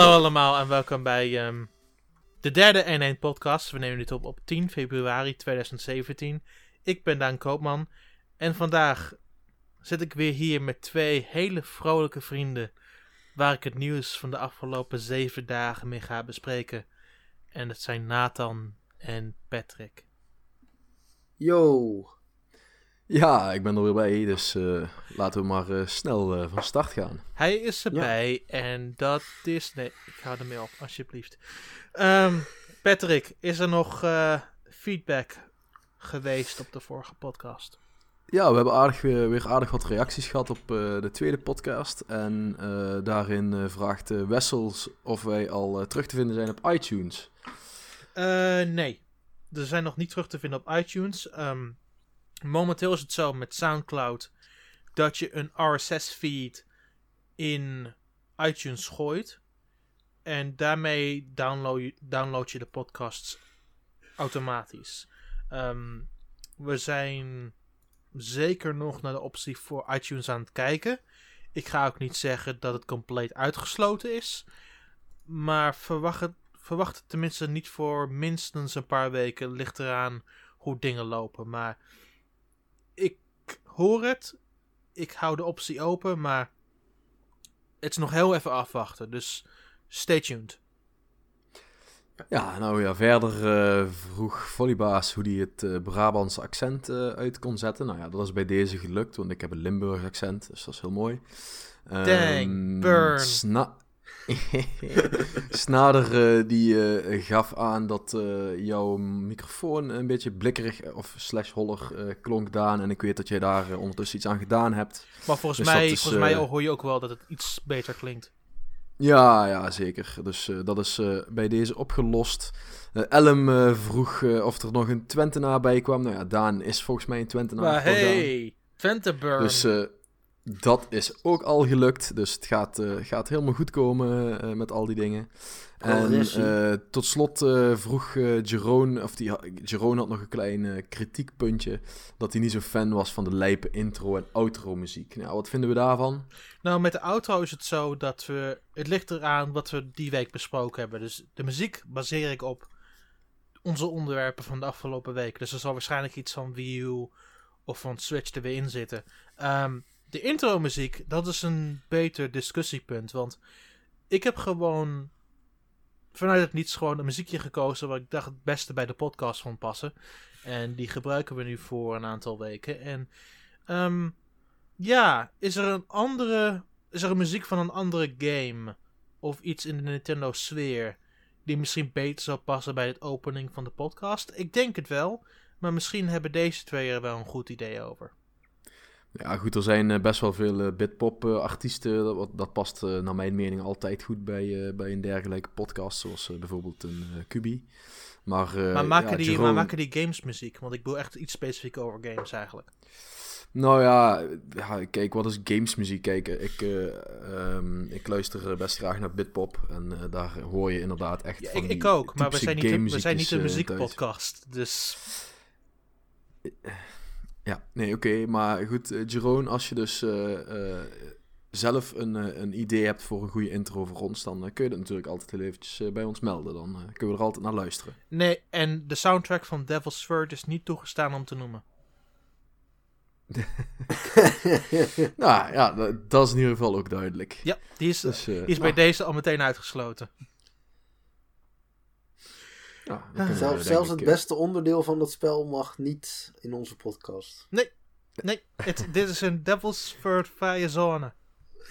Hallo allemaal en welkom bij ehm, de derde N1 podcast. We nemen dit op op 10 februari 2017. Ik ben Daan Koopman en vandaag zit ik weer hier met twee hele vrolijke vrienden waar ik het nieuws van de afgelopen zeven dagen mee ga bespreken. En dat zijn Nathan en Patrick. Yo. Ja, ik ben er weer bij, dus eh, laten we maar eh, snel eh, van start gaan. Hij is erbij en dat is... Nee, ik hou ermee op, alsjeblieft. Ehm, Patrick, is er nog eh, feedback geweest op de vorige podcast? Ja, we hebben aardig, weer, weer aardig wat reacties gehad op eh, de tweede podcast. En eh, daarin eh, vraagt eh, Wessels of wij al terug te vinden zijn op iTunes. Eh, nee. Er zijn nog niet terug te vinden op iTunes. Ehm, momenteel is het zo met SoundCloud dat je een RSS-feed in iTunes gooit. En daarmee download je, download je de podcasts automatisch. Ehm, we zijn zeker nog naar de optie voor iTunes aan het kijken. Ik ga ook niet zeggen dat het compleet uitgesloten is. Maar verwacht het, verwacht het tenminste niet voor minstens een paar weken. Ligt eraan hoe dingen lopen. Maar ik hoor het. Ik hou de optie open. Maar het is nog heel even afwachten. Dus stay tuned. Ja, nou ja, verder eh, vroeg Volleybaas hoe hij het eh, Brabantse accent eh, uit kon zetten. Nou ja, dat is bij deze gelukt, want ik heb een Limburg accent, dus dat is heel mooi. Dang, Ehm, burn. Sna Snader eh, die eh, gaf aan dat eh, jouw microfoon een beetje blikkerig of slash holler eh, klonk, Daan. En ik weet dat jij daar ondertussen iets aan gedaan hebt. Maar volgens, Dus mij, is, volgens mij hoor je ook wel dat het iets beter klinkt. Ja, ja, zeker. Dus eh, dat is eh, bij deze opgelost. Eh, vroeg eh, of er nog een Twentenaar bij kwam. Nou ja, Daan is volgens mij een Twentenaar. Maar hey, Twente Burn. Dus eh, dat is ook al gelukt. Dus het gaat, eh, gaat helemaal goed komen eh, met al die dingen. En eh, tot slot eh, vroeg eh Jerome, of die, Jerome had nog een klein kritiekpuntje. Dat hij niet zo fan was van de lijpe intro en outro muziek. Nou, wat vinden we daarvan? Nou, met de outro is het zo dat we. Het ligt eraan wat we die week besproken hebben. Dus de muziek baseer ik op onze onderwerpen van de afgelopen week. Dus er zal waarschijnlijk iets van Wii U of van Switch er weer in zitten. Ehm, de intro muziek, dat is een beter discussiepunt. Want ik heb gewoon vanuit het niets gewoon een muziekje gekozen wat ik dacht het beste bij de podcast vond passen. En die gebruiken we nu voor een aantal weken. En ehm, ja, is er een andere. Is er een muziek van een andere game? Of iets in de Nintendo sfeer. Die misschien beter zou passen bij het opening van de podcast? Ik denk het wel. Maar misschien hebben deze twee er wel een goed idee over. Ja, goed, er zijn eh, best wel veel eh, Bitpop-artiesten. dat, wat- dat past eh, naar mijn mening altijd goed bij, eh, bij een dergelijke podcast, zoals eh, bijvoorbeeld een eh Kubi. Maar, eh, maar, maken ja, die, Jerome- maar maken die games muziek? Want ik wil echt iets specifiek over games eigenlijk. Nou ja, ja, kijk, wat is gamesmuziek? Kijk, ik, eh, ehm, ik luister eh, best graag naar Bitpop. En eh, daar hoor je inderdaad echt Ja, van ik, ook, maar we zijn niet, een- we zijn niet een eh, muziekpodcast. Dus Ja, nee, oké. maar goed, eh, Jerome, als je dus eh, eh, zelf een, een idee hebt voor een goede intro voor ons, dan kun je dat natuurlijk altijd heel eventjes bij ons melden. Dan kunnen we er altijd naar luisteren. nee, en de soundtrack van Devil's Third is niet toegestaan om te noemen. nou ja, dat, dat is in ieder geval ook duidelijk. Ja, die is, Dus, die is bij nou, deze al meteen uitgesloten. Ja, we, denk zelfs ik, het eh, beste onderdeel van dat spel mag niet in onze podcast. Nee, het, dit is een Devil's Third vrije zone.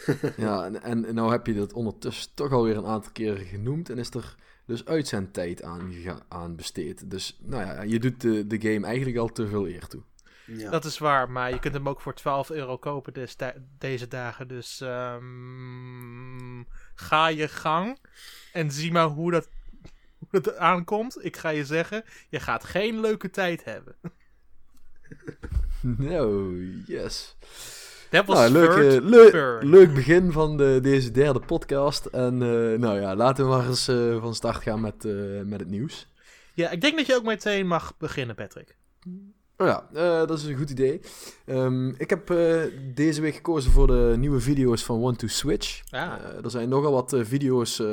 Ja, en, en nou heb je dat ondertussen toch alweer een aantal keren genoemd. En is er dus uitzendtijd aan, aan besteed. Dus nou ja, je doet de, de game eigenlijk al te veel eer toe. Ja. Dat is waar, maar je kunt hem ook voor 12 euro kopen des- deze dagen. Dus ehm, ga je gang en zie maar hoe dat, hoe dat aankomt. Ik ga je zeggen, je gaat geen leuke tijd hebben. Nou, yes. Devil's Nou, leuk, eh, leuk, leuk begin van de, deze derde podcast. En eh, nou ja, laten we maar eens eh, van start gaan met, eh, met het nieuws. Ja, ik denk dat je ook meteen mag beginnen, Patrick. Oh ja, dat is een goed idee. Ehm, ik heb deze week gekozen voor de nieuwe video's van One to Switch. Ah. Eh, er zijn nogal wat video's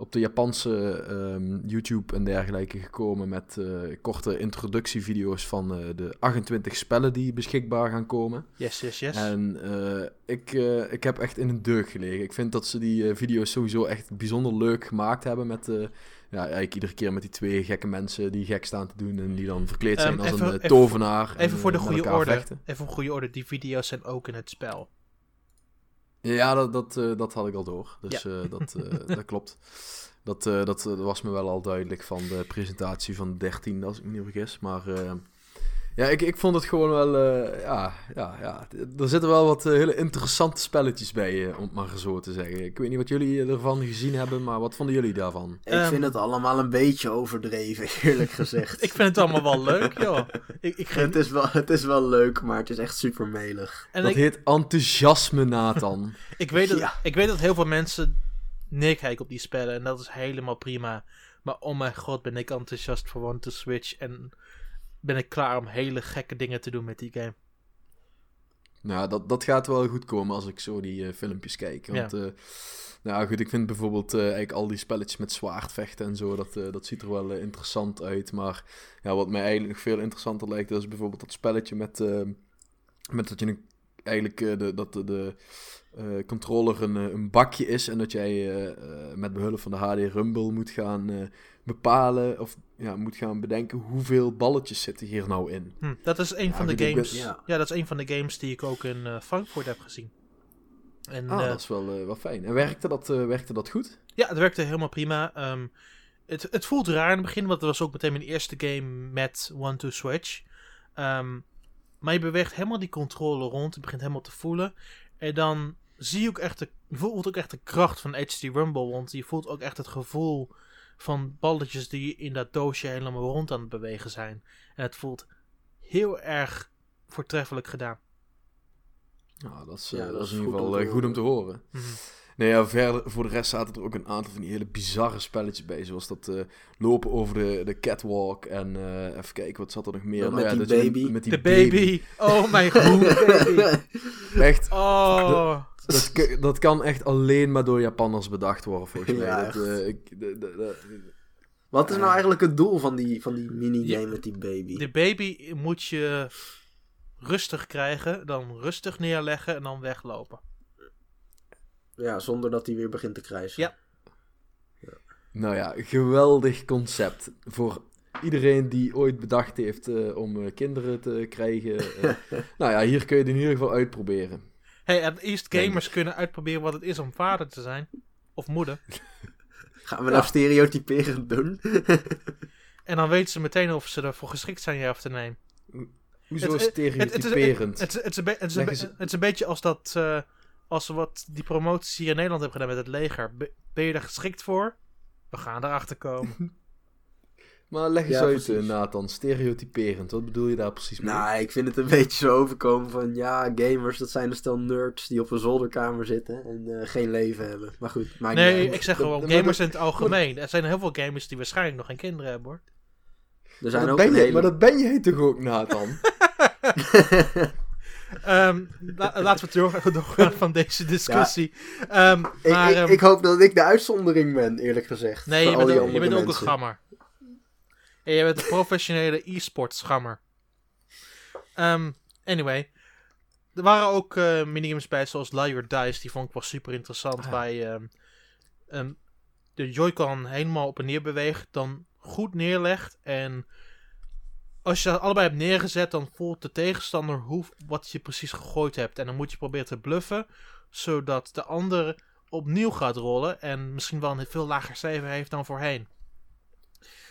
op de Japanse ehm, YouTube en dergelijke gekomen met eh, korte introductievideo's van eh, de 28 spellen die beschikbaar gaan komen. Yes, yes, yes. En eh, ik, ik heb echt in een deuk gelegen. Ik vind dat ze die video's sowieso echt bijzonder leuk gemaakt hebben. Met, ja, eigenlijk iedere keer met die twee gekke mensen die gek staan te doen. En die dan verkleed zijn Ehm, als even- een even- tovenaar. en, Even voor de goede orde. vechten. Even voor goede orde. Die video's zijn ook in het spel. Ja, dat, dat, eh, dat had ik al door. Dus eh, dat, eh, dat klopt. Dat, eh, dat was me wel al duidelijk van de presentatie van 13, als ik me niet vergis. Maar ja, ik, ik vond het gewoon wel... eh, ja, ja, ja, er zitten wel wat eh, hele interessante spelletjes bij, eh, om het maar zo te zeggen. Ik weet niet wat jullie ervan gezien hebben, maar wat vonden jullie daarvan? Ik Ehm, vind het allemaal een beetje overdreven, eerlijk gezegd. Ik vind het allemaal wel leuk, joh. Ik, ik het, is wel, het is wel leuk, maar het is echt super melig. en dat ik, heet enthousiasme, Nathan. ik, weet dat, Ja. ik weet dat heel veel mensen neerkijken op die spellen. En dat is helemaal prima. Maar oh mijn god, ben ik enthousiast voor One to Switch. En ben ik klaar om hele gekke dingen te doen met die game. Nou, dat, dat gaat wel goed komen als ik zo die eh, filmpjes kijk. Want, eh, nou goed, ik vind bijvoorbeeld eh, eigenlijk al die spelletjes met zwaardvechten en zo, dat, dat ziet er wel interessant uit. Maar ja, wat mij eigenlijk nog veel interessanter lijkt, dat is bijvoorbeeld dat spelletje met, met dat je een, eigenlijk de, dat de, de controller een, een bakje is en dat jij met behulp van de HD Rumble moet gaan bepalen of ja, moet gaan bedenken hoeveel balletjes zitten hier nou in. Hm, dat is een Ja, van de games. ja. Ja. dat is een van de games die ik ook in eh, Frankfurt heb gezien. En Ah, eh, dat is wel, eh, wel fijn. En werkte dat, eh, werkte dat goed? ja, het werkte helemaal prima. Ehm, het, het voelt raar in het begin, want het was ook meteen mijn eerste game met One to Switch. Ehm, maar je beweegt helemaal die controle rond, je begint helemaal te voelen. En dan zie je ook echt de, je voelt ook echt de kracht van HD Rumble, want je voelt ook echt het gevoel van balletjes die in dat doosje helemaal rond aan het bewegen zijn. En het voelt heel erg voortreffelijk gedaan. Nou, dat is, Ja, eh, dat is in ieder geval eh, goed om te horen. Mhm. Nee, ja, verder, voor de rest zaten er ook een aantal van die hele bizarre spelletjes bij. Zoals dat eh, lopen over de, de catwalk. En eh, even kijken, wat zat er nog meer? Nou met ja, die dat je baby. met die De baby. Oh mijn god. Echt, Oh. dat, dat kan echt alleen maar door Japanners bedacht worden, volgens mij. Ja, dat, eh, ik, de- de- de- Wat is nou eigenlijk het doel van die, van die minigame met die baby? De baby moet je rustig krijgen, dan rustig neerleggen en dan weglopen. Ja, zonder dat hij weer begint te krijsen. Ja. nou ja, geweldig concept. Voor iedereen die ooit bedacht heeft eh, om eh, kinderen te krijgen. eh, nou ja, hier kun je het in ieder geval uitproberen. Hey, at least gamers kunnen uitproberen wat het is om vader te zijn. Of moeder. Gaan we nou stereotyperend doen? En dan weten ze meteen of ze ervoor geschikt zijn, ja of te nee. Hoezo stereotyperend? Het, is een beetje als dat. eh, als we wat die promoties hier in Nederland hebben gedaan met het leger. Be- ben je er geschikt voor? We gaan erachter komen. Maar leg eens Ja, uit, precies. eh, Nathan. Stereotyperend. Wat bedoel je daar precies mee? nou, ik vind het een beetje zo overkomen van... Ja, gamers, dat zijn een stel nerds die op een zolderkamer zitten en eh, geen leven hebben. Maar goed, maakt niet Nee, ik zeg Dat- gewoon maar gamers dat- in het algemeen. Er zijn heel veel gamers die waarschijnlijk nog geen kinderen hebben hoor. Er maar, zijn dat ook ben een je, hele... maar dat ben jij toch ook, Nathan? Ehm, la- laten we door, doorgaan van deze discussie. Ehm, ik, maar, ik, ehm, ik hoop dat ik de uitzondering ben, eerlijk gezegd. nee, je bent, ook, je andere bent ook een gammer. En je bent een professionele e-sports gammer. Anyway. Er waren ook eh minigames bij, zoals Lie Your Dice. Die vond ik wel super interessant. Ah. Waar je de Joy-Con helemaal op en neer beweegt. Dan goed neerlegt. En als je dat allebei hebt neergezet, dan voelt de tegenstander hoe, wat je precies gegooid hebt. En dan moet je proberen te bluffen. Zodat de ander opnieuw gaat rollen. En misschien wel een veel lager cijfer heeft dan voorheen.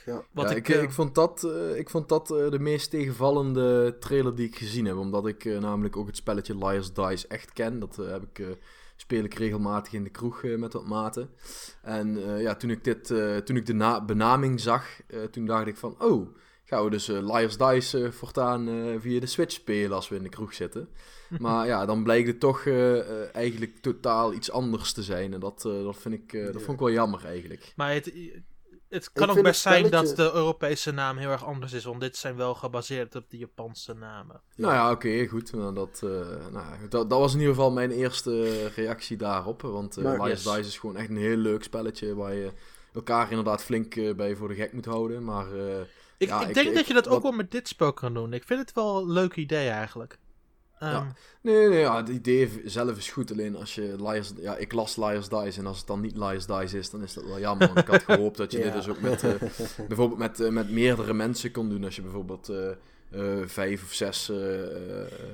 Ja. Wat Ja, ik, ik, eh, ik vond dat, eh, ik vond dat eh, de meest tegenvallende trailer die ik gezien heb. Omdat ik eh, namelijk ook het spelletje Liar's Dice echt ken. Dat eh, heb ik, eh, speel ik regelmatig in de kroeg eh, met wat maten. En eh, ja, toen ik, dit, eh, toen ik de na- benaming zag, eh, toen dacht ik van... Oh, gaan we dus eh, Liar's Dice eh, voortaan eh, via de Switch spelen als we in de kroeg zitten. Maar ja, dan blijkt het toch eigenlijk totaal iets anders te zijn. En dat, dat, vind ik, eh, dat vond ik wel jammer eigenlijk. Maar het, Het kan ook best zijn spelletje- dat de Europese naam heel erg anders is, want dit zijn wel gebaseerd op de Japanse namen. Nou ja, oké, goed. Nou, dat, eh, nou, ja, dat, dat was in ieder geval mijn eerste reactie daarop. Want uh, Yes. Dice is gewoon echt een heel leuk spelletje waar je elkaar inderdaad flink bij voor de gek moet houden. Maar eh, Ik, Ja, ik denk ik- dat je dat ook wat- wel met dit spel kan doen. Ik vind het wel een leuk idee eigenlijk. Ehm, Ja. Nee, nee, ja, het idee zelf is goed. Alleen als je Liars... Ja, ik las Liars Dice en als het dan niet Liars Dice is, dan is dat wel jammer. Want ik had gehoopt dat je Ja. dit dus ook met, eh, bijvoorbeeld met, eh, met meerdere mensen kon doen. Als je bijvoorbeeld eh, vijf of zes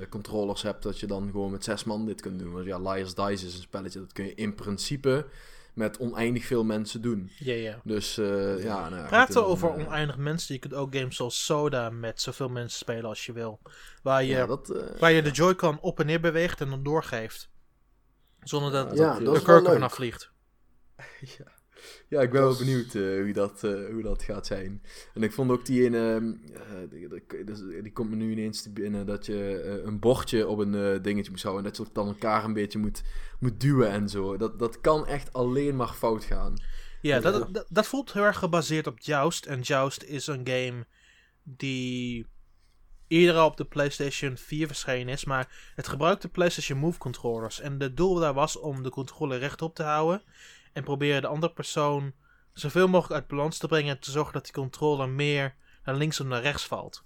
controllers hebt, dat je dan gewoon met zes man dit kunt doen. Want ja, Liars Dice is een spelletje, dat kun je in principe met oneindig veel mensen doen. ja, ja. Dus eh, ja, nou Praten over eh, oneindig mensen. Je kunt ook games zoals Soda met zoveel mensen spelen als je wil. Waar je, Ja, dat... eh, waar je de Joy-Con op en neer beweegt en dan doorgeeft. Zonder dat Ja, dat- de kurk er vanaf vliegt. Ja. Ja, ik ben wel benieuwd eh, hoe, dat, eh, hoe dat gaat zijn. En ik vond ook die ene, eh, die, die- die- komt me nu ineens te binnen, dat je een bordje op een dingetje moet houden. En dat je dan elkaar een beetje moet, moet duwen en zo. Dat, dat kan echt alleen maar fout gaan. Ja, Ja. dat, dat, voelt heel erg gebaseerd op Joust. En Joust is een game die eerder al op de PlayStation 4 verschenen is. Maar het gebruikt de PlayStation Move controllers. En de doel daar was om de controller rechtop te houden. En proberen de andere persoon zoveel mogelijk uit balans te brengen. En te zorgen dat die controller meer naar links of naar rechts valt.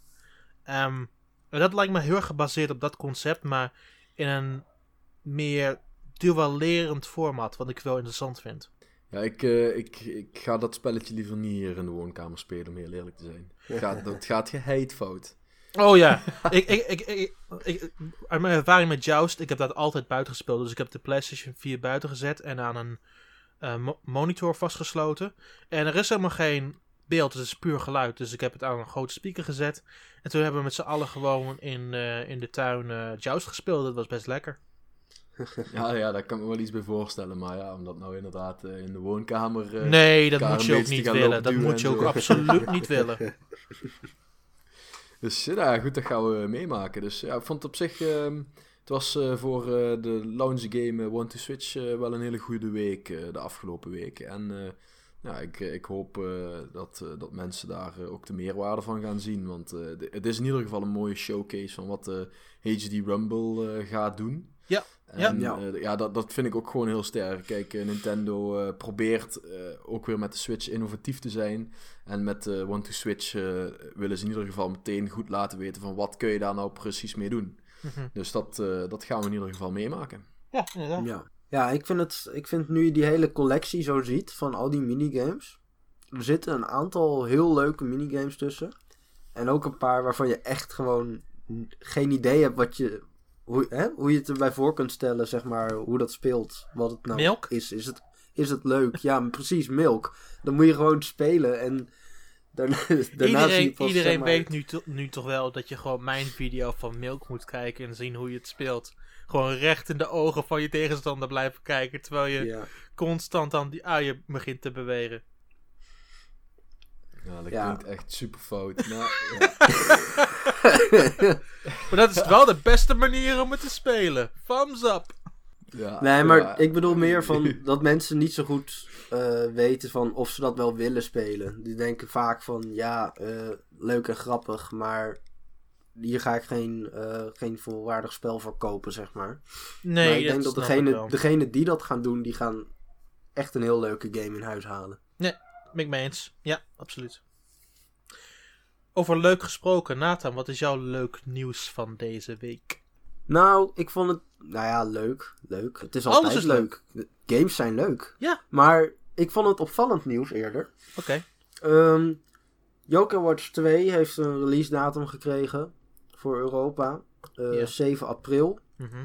Ehm, en dat lijkt me heel erg gebaseerd op dat concept. Maar in een meer dualerend format. Wat ik wel interessant vind. Ja, ik, eh, ik, ik ga dat spelletje liever niet hier in de woonkamer spelen, om heel eerlijk te zijn. Het gaat, geheid fout. Oh ja, ik, ik, ik, ik, ik- uit mijn ervaring met Joust, ik heb dat altijd buiten gespeeld. Dus ik heb de PlayStation 4 buiten gezet en aan een mo- monitor vastgesloten. En er is helemaal geen beeld, het is puur geluid. Dus ik heb het aan een grote speaker gezet. En toen hebben we met z'n allen gewoon in, eh, in de tuin eh Joust gespeeld. Dat was best lekker. Ja, ja, daar kan ik me wel iets bij voorstellen. Maar ja, om dat nou inderdaad eh, in de woonkamer... eh, nee, dat moet je ook niet willen. Dat moet je ook absoluut niet willen. Dus ja, nou goed, dat gaan we meemaken. Dus ja, ik vond het op zich... ehm, was eh, voor eh, de launch game eh, One to Switch wel een hele goede week eh, de afgelopen weken. En eh, ja, ik, ik hoop eh, dat, eh, dat mensen daar ook de meerwaarde van gaan zien. Want eh, het is in ieder geval een mooie showcase van wat de HD Rumble eh, gaat doen. Ja, En, ja. ja, dat, dat vind ik ook gewoon heel sterk. Kijk, Nintendo eh, probeert eh, ook weer met de Switch innovatief te zijn. En met de One to Switch willen ze in ieder geval meteen goed laten weten van wat kun je daar nou precies mee doen. Mhm. Dus dat, eh, dat gaan we in ieder geval meemaken. ja, inderdaad. Ja, ja ik, vind het, ik vind nu je die hele collectie zo ziet van al die minigames. Er zitten een aantal heel leuke minigames tussen. En ook een paar waarvan je echt gewoon geen idee hebt wat je, hoe, hè, hoe je het erbij voor kunt stellen, zeg maar, hoe dat speelt. Wat het nou Milk? is. Is het, is het leuk? Ja, precies, Milk. Dan moet je gewoon spelen en daarna, daarna zie je Iedereen, pas, iedereen zeg maar- weet nu, to- nu toch wel dat je gewoon mijn video van Milk moet kijken en zien hoe je het speelt. Gewoon recht in de ogen van je tegenstander blijven kijken, terwijl je Ja. constant aan die uien begint te bewegen. Ja, dat Ja. klinkt echt super fout. Nou, ja. Maar dat is wel de beste manier om het te spelen. Thumbs up! Ja, Nee, maar ja. ik bedoel meer van dat mensen niet zo goed eh, weten van of ze dat wel willen spelen. Die denken vaak van ja, eh, leuk en grappig, maar hier ga ik geen, eh, geen volwaardig spel voor kopen, zeg maar. Nee, maar ik denk dat snap ik degene, wel. degene die dat gaan doen, die gaan echt een heel leuke game in huis halen. Ben ik mee eens. Ja, absoluut. Over leuk gesproken, Nathan, wat is jouw leuk nieuws van deze week? Nou, ik vond het, nou ja, leuk. Leuk. Het is Alles altijd is leuk. Games zijn leuk. Ja. Maar ik vond het opvallend nieuws eerder. Oké. Ehm Yokai Watch 2 heeft een release datum gekregen voor Europa. eh, Ja. 7 april. Mhm.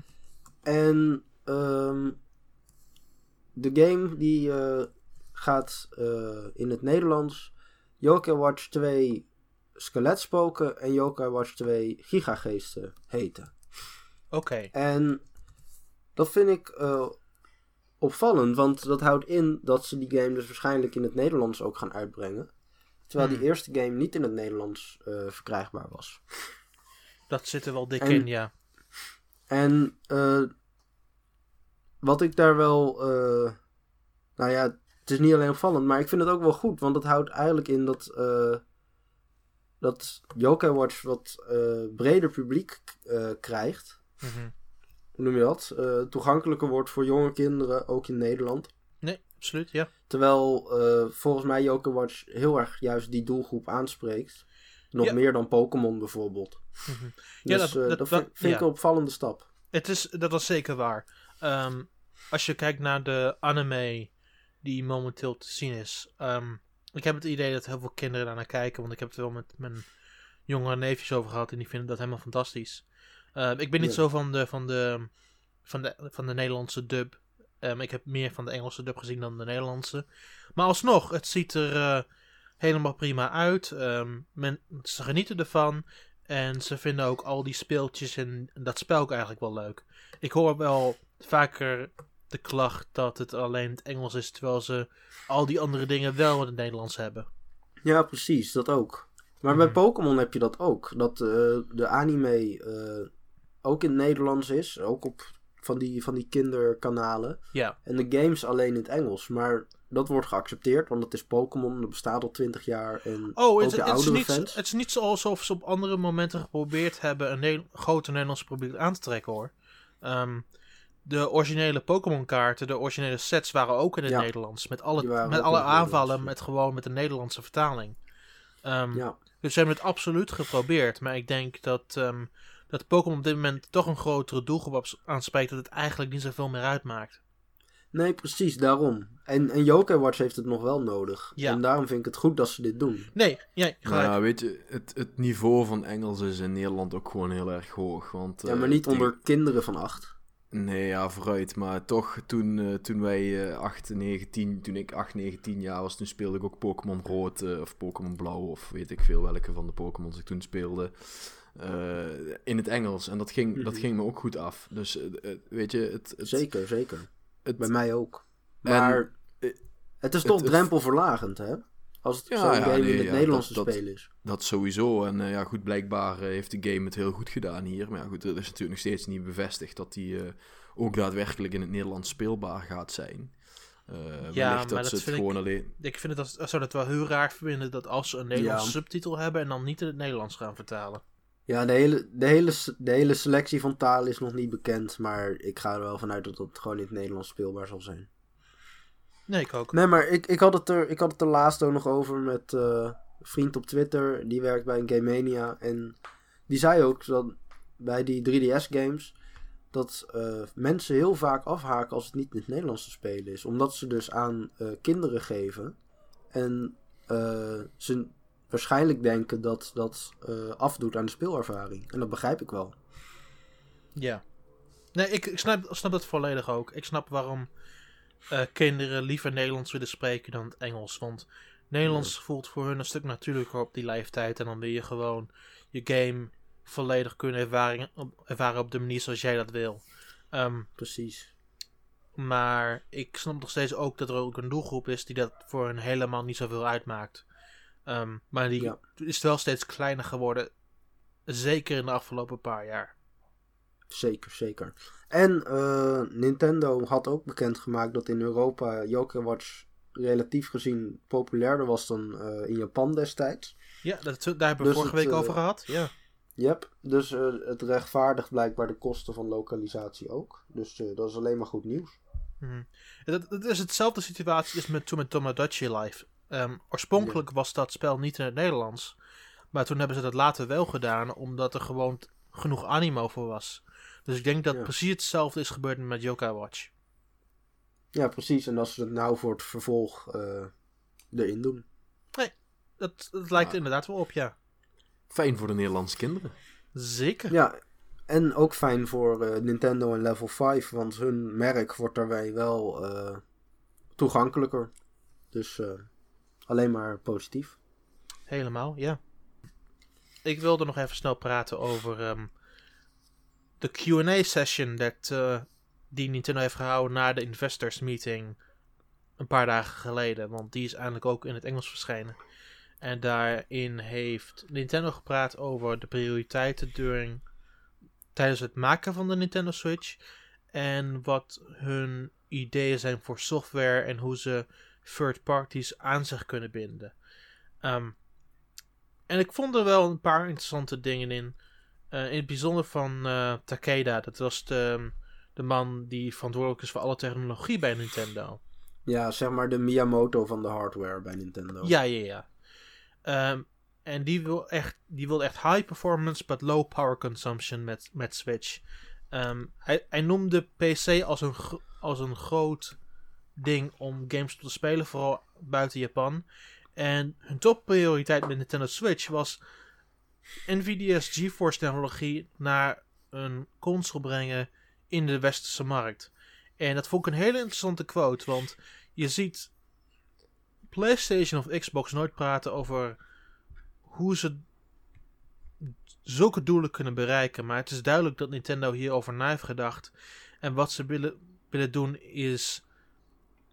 En ehm, de game die eh, gaat eh, in het Nederlands Yokai Watch 2 Skeletspoken en Yokai Watch 2 Gigageesten heten. Oké. En dat vind ik eh, opvallend, want dat houdt in dat ze die game dus waarschijnlijk in het Nederlands ook gaan uitbrengen. Terwijl Hmm. die eerste game niet in het Nederlands eh, verkrijgbaar was. Dat zit er wel dik En- in, ja. En eh, wat ik daar wel, nou ja, het is niet alleen opvallend, maar ik vind het ook wel goed. Want het houdt eigenlijk in dat, dat Yokai Watch wat breder publiek krijgt. Mhm. Hoe noem je dat? Eh, toegankelijker wordt voor jonge kinderen, ook in Nederland. Nee, absoluut, ja. Terwijl eh, volgens mij Yokai Watch heel erg juist die doelgroep aanspreekt. Nog Ja. meer dan Pokémon bijvoorbeeld. Mhm. Dus Ja, dat- eh, dat- dat, vind, ik een opvallende stap. Het is, dat is zeker waar. Ehm, als je kijkt naar de anime die momenteel te zien is. ehm, ik heb het idee dat heel veel kinderen daar naar kijken. Want ik heb het wel met mijn jongere neefjes over gehad. En die vinden dat helemaal fantastisch. Ehm, ik ben niet Ja. zo van de, van, de, van, de, van de Nederlandse dub. Ehm, ik heb meer van de Engelse dub gezien dan de Nederlandse. Maar alsnog, het ziet er eh, helemaal prima uit. Ehm, men, ze genieten ervan. En ze vinden ook al die speeltjes en dat spel ook eigenlijk wel leuk. Ik hoor wel vaker de klacht dat het alleen het Engels is, terwijl ze al die andere dingen wel in het Nederlands hebben. Ja, precies, dat ook. Maar bij Mhm. Pokémon heb je dat ook. Dat eh, de anime eh, ook in het Nederlands is. Ook op van die, van die kinderkanalen. Ja, En de games alleen in het Engels. Maar dat wordt geaccepteerd, want het is Pokémon. Dat bestaat al 20 jaar. En oh, ook het, de het, is niet, fans. het is niet zo alsof ze op andere momenten geprobeerd hebben een grote Nederlandse publiek aan te trekken hoor. Ehm, de originele Pokémon kaarten, de originele sets waren ook in het Ja. Nederlands. Met alle, met alle aanvallen, met gewoon met een Nederlandse vertaling. Ehm, Ja, Dus ze hebben het absoluut geprobeerd. Maar ik denk dat, ehm, dat Pokémon op dit moment toch een grotere doelgroep aanspreekt. Dat het eigenlijk niet zoveel meer uitmaakt. nee, precies, daarom. En, en Yokai Watch heeft het nog wel nodig. Ja. En daarom vind ik het goed dat ze dit doen. Nee, ja, gelijk. Nou, weet je, het, het niveau van Engels is in Nederland ook gewoon heel erg hoog. Want, Ja, eh, maar niet tegen- onder kinderen van acht. Nee, ja, vooruit. Maar toch, toen, eh, toen wij eh 8, 9, 10, toen ik 8, 9, 10 jaar was, toen speelde ik ook Pokémon Rood eh, of Pokémon Blauw of weet ik veel welke van de Pokémons ik toen speelde. Eh, in het Engels. En dat ging, dat Mhm. ging me ook goed af. Dus eh, eh, weet je, het, het, Zeker, zeker. het, Bij mij ook. Maar het is toch het- drempelverlagend, hè? Als het Ja, zo'n ja, game nee, in het ja, Nederlands dat- te dat- spelen is. Dat sowieso. En ja, goed, blijkbaar heeft de game het heel goed gedaan hier. Maar ja, goed, het is natuurlijk nog steeds niet bevestigd dat die eh, ook daadwerkelijk in het Nederlands speelbaar gaat zijn. Eh Ja, maar dat dat het vind ik- gewoon alleen... Ik vind het als, als zou dat wel heel raar vinden dat als ze een Nederlandse Ja. subtitel hebben en dan niet in het Nederlands gaan vertalen. Ja, de hele, de, hele, de hele selectie van talen is nog niet bekend. Maar ik ga er wel vanuit dat het gewoon in het Nederlands speelbaar zal zijn. Nee, ik ook. Nee, maar ik, ik, had, het er, ik had het er laatst ook nog over met eh, een vriend op Twitter. Die werkt bij een Game Mania. En die zei ook dat bij die 3DS-games. Dat eh, mensen heel vaak afhaken als het niet in het Nederlands te spelen is. Omdat ze dus aan eh, kinderen geven. En ze waarschijnlijk denken dat dat eh, afdoet aan de speelervaring. En dat begrijp ik wel. Ja. Nee, ik, ik snap, snap dat volledig ook. Ik snap waarom eh, kinderen liever Nederlands willen spreken dan het Engels. Want Nederlands voelt voor hun een stuk natuurlijker op die leeftijd. En dan wil je gewoon je game volledig kunnen ervaren op, ervaren op de manier zoals jij dat wil. Ehm, Precies. maar ik snap nog steeds ook dat er ook een doelgroep is die dat voor hen helemaal niet zoveel uitmaakt. Ehm, maar die Ja. is wel steeds kleiner geworden. Zeker in de afgelopen paar jaar. Zeker, zeker. En eh, Nintendo had ook bekendgemaakt dat in Europa Yokai Watch relatief gezien populairder was dan eh, in Japan destijds. Ja, dat, daar hebben we Dus vorige het, week eh, over gehad. Ja. Yep, dus het rechtvaardigt blijkbaar de kosten van lokalisatie ook. Dus dat is alleen maar goed nieuws. Mhm. Dat, dat is hetzelfde situatie als met, toen met Tomodachi Live. Ehm, oorspronkelijk was dat spel niet in het Nederlands. Maar toen hebben ze dat later wel gedaan, omdat er gewoon genoeg animo voor was. Dus ik denk dat Ja. precies hetzelfde is gebeurd met Yokai Watch. Ja, precies. En als ze het nou voor het vervolg eh, erin doen. Dat, dat lijkt er Ja. inderdaad wel op, ja. Fijn voor de Nederlandse kinderen. Zeker. Ja, en ook fijn voor eh, Nintendo en Level 5, want hun merk wordt daarbij wel eh, toegankelijker. Dus eh, alleen maar positief. Helemaal, ja. Ik wilde nog even snel praten over ehm, de QA-session dat eh, die Nintendo heeft gehouden na de investors meeting een paar dagen geleden. Want die is eindelijk ook in het Engels verschenen. En daarin heeft Nintendo gepraat over de prioriteiten during, tijdens het maken van de Nintendo Switch. En wat hun ideeën zijn voor software en hoe ze third parties aan zich kunnen binden. Ehm, en ik vond er wel een paar interessante dingen in. Uh, in het bijzonder van uh, Takeda. Dat was de, de man die verantwoordelijk is voor alle technologie bij Nintendo. Ja, zeg maar de Miyamoto van de hardware bij Nintendo. Ja, ja, ja. Um, en die wil echt, die wil echt high performance, but low power consumption met, met Switch. Um, hij, hij noemde PC als een, als een groot ding om games te spelen, vooral buiten Japan. En hun topprioriteit met Nintendo Switch was Nvidia's GeForce technologie naar een console brengen in de westerse markt. En dat vond ik een hele interessante quote, want je ziet PlayStation of Xbox nooit praten over hoe ze zulke doelen kunnen bereiken. Maar het is duidelijk dat Nintendo hierover na heeft gedacht. En wat ze willen, willen doen is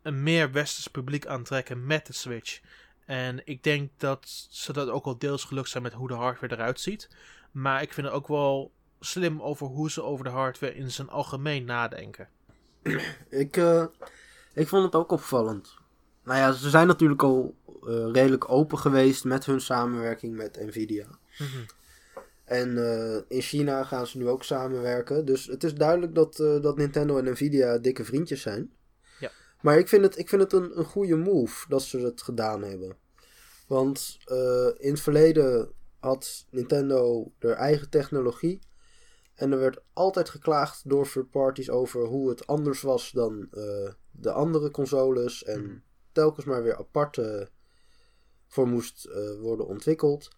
een meer westers publiek aantrekken met de Switch. En ik denk dat ze dat ook al deels gelukt zijn met hoe de hardware eruit ziet. Maar ik vind het ook wel slim over hoe ze over de hardware in zijn algemeen nadenken. ik, uh, ik vond het ook opvallend. Nou ja, ze zijn natuurlijk al uh, redelijk open geweest met hun samenwerking met Nvidia. Mm En uh, in China gaan ze nu ook samenwerken. Dus het is duidelijk dat, dat Nintendo en Nvidia dikke vriendjes zijn. Maar ik vind het, ik vind het een, een goede move dat ze het gedaan hebben. Want in het verleden had Nintendo haar eigen technologie. En er werd altijd geklaagd door third parties over hoe het anders was dan de andere consoles. En mm telkens maar weer apart voor moest uh, worden ontwikkeld.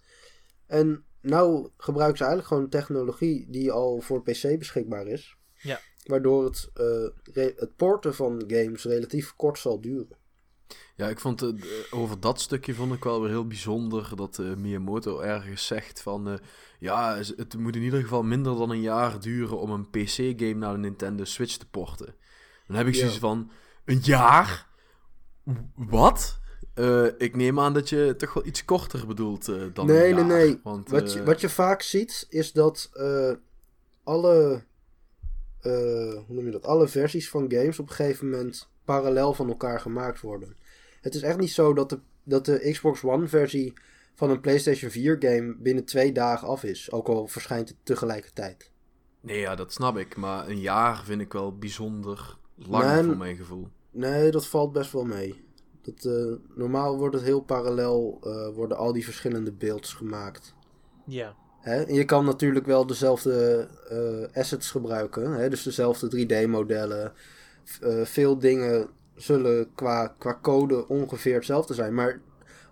En nou gebruiken ze eigenlijk gewoon technologie die al voor PC beschikbaar is. Ja. Waardoor het, uh, het porten van games relatief kort zal duren. Ja, ik vond het, over dat stukje vond ik wel weer heel bijzonder dat uh, Miyamoto ergens zegt van ja, het moet in ieder geval minder dan een jaar duren om een PC-game naar de Nintendo Switch te porten. Dan heb ik zoiets van een jaar? Wat? Uh, ik neem aan dat je toch wel iets korter bedoelt uh, dan Nee, een nee, jaar, nee. Want, wat, je, wat je vaak ziet is dat alle, hoe noem je dat, alle versies van games op een gegeven moment parallel van elkaar gemaakt worden. Het is echt niet zo dat de, dat de Xbox One versie van een PlayStation 4 game binnen twee dagen af is. Ook al verschijnt het tegelijkertijd. Nee, ja, dat snap ik. Maar een jaar vind ik wel bijzonder lang Nee, voor mijn gevoel. Nee, dat valt best wel mee. Dat, eh, normaal wordt het heel parallel, eh, worden al die verschillende beelds gemaakt. Ja. Hè? En je kan natuurlijk wel dezelfde eh, assets gebruiken, hè? dus dezelfde 3D-modellen. veel dingen zullen qua, qua code ongeveer hetzelfde zijn. Maar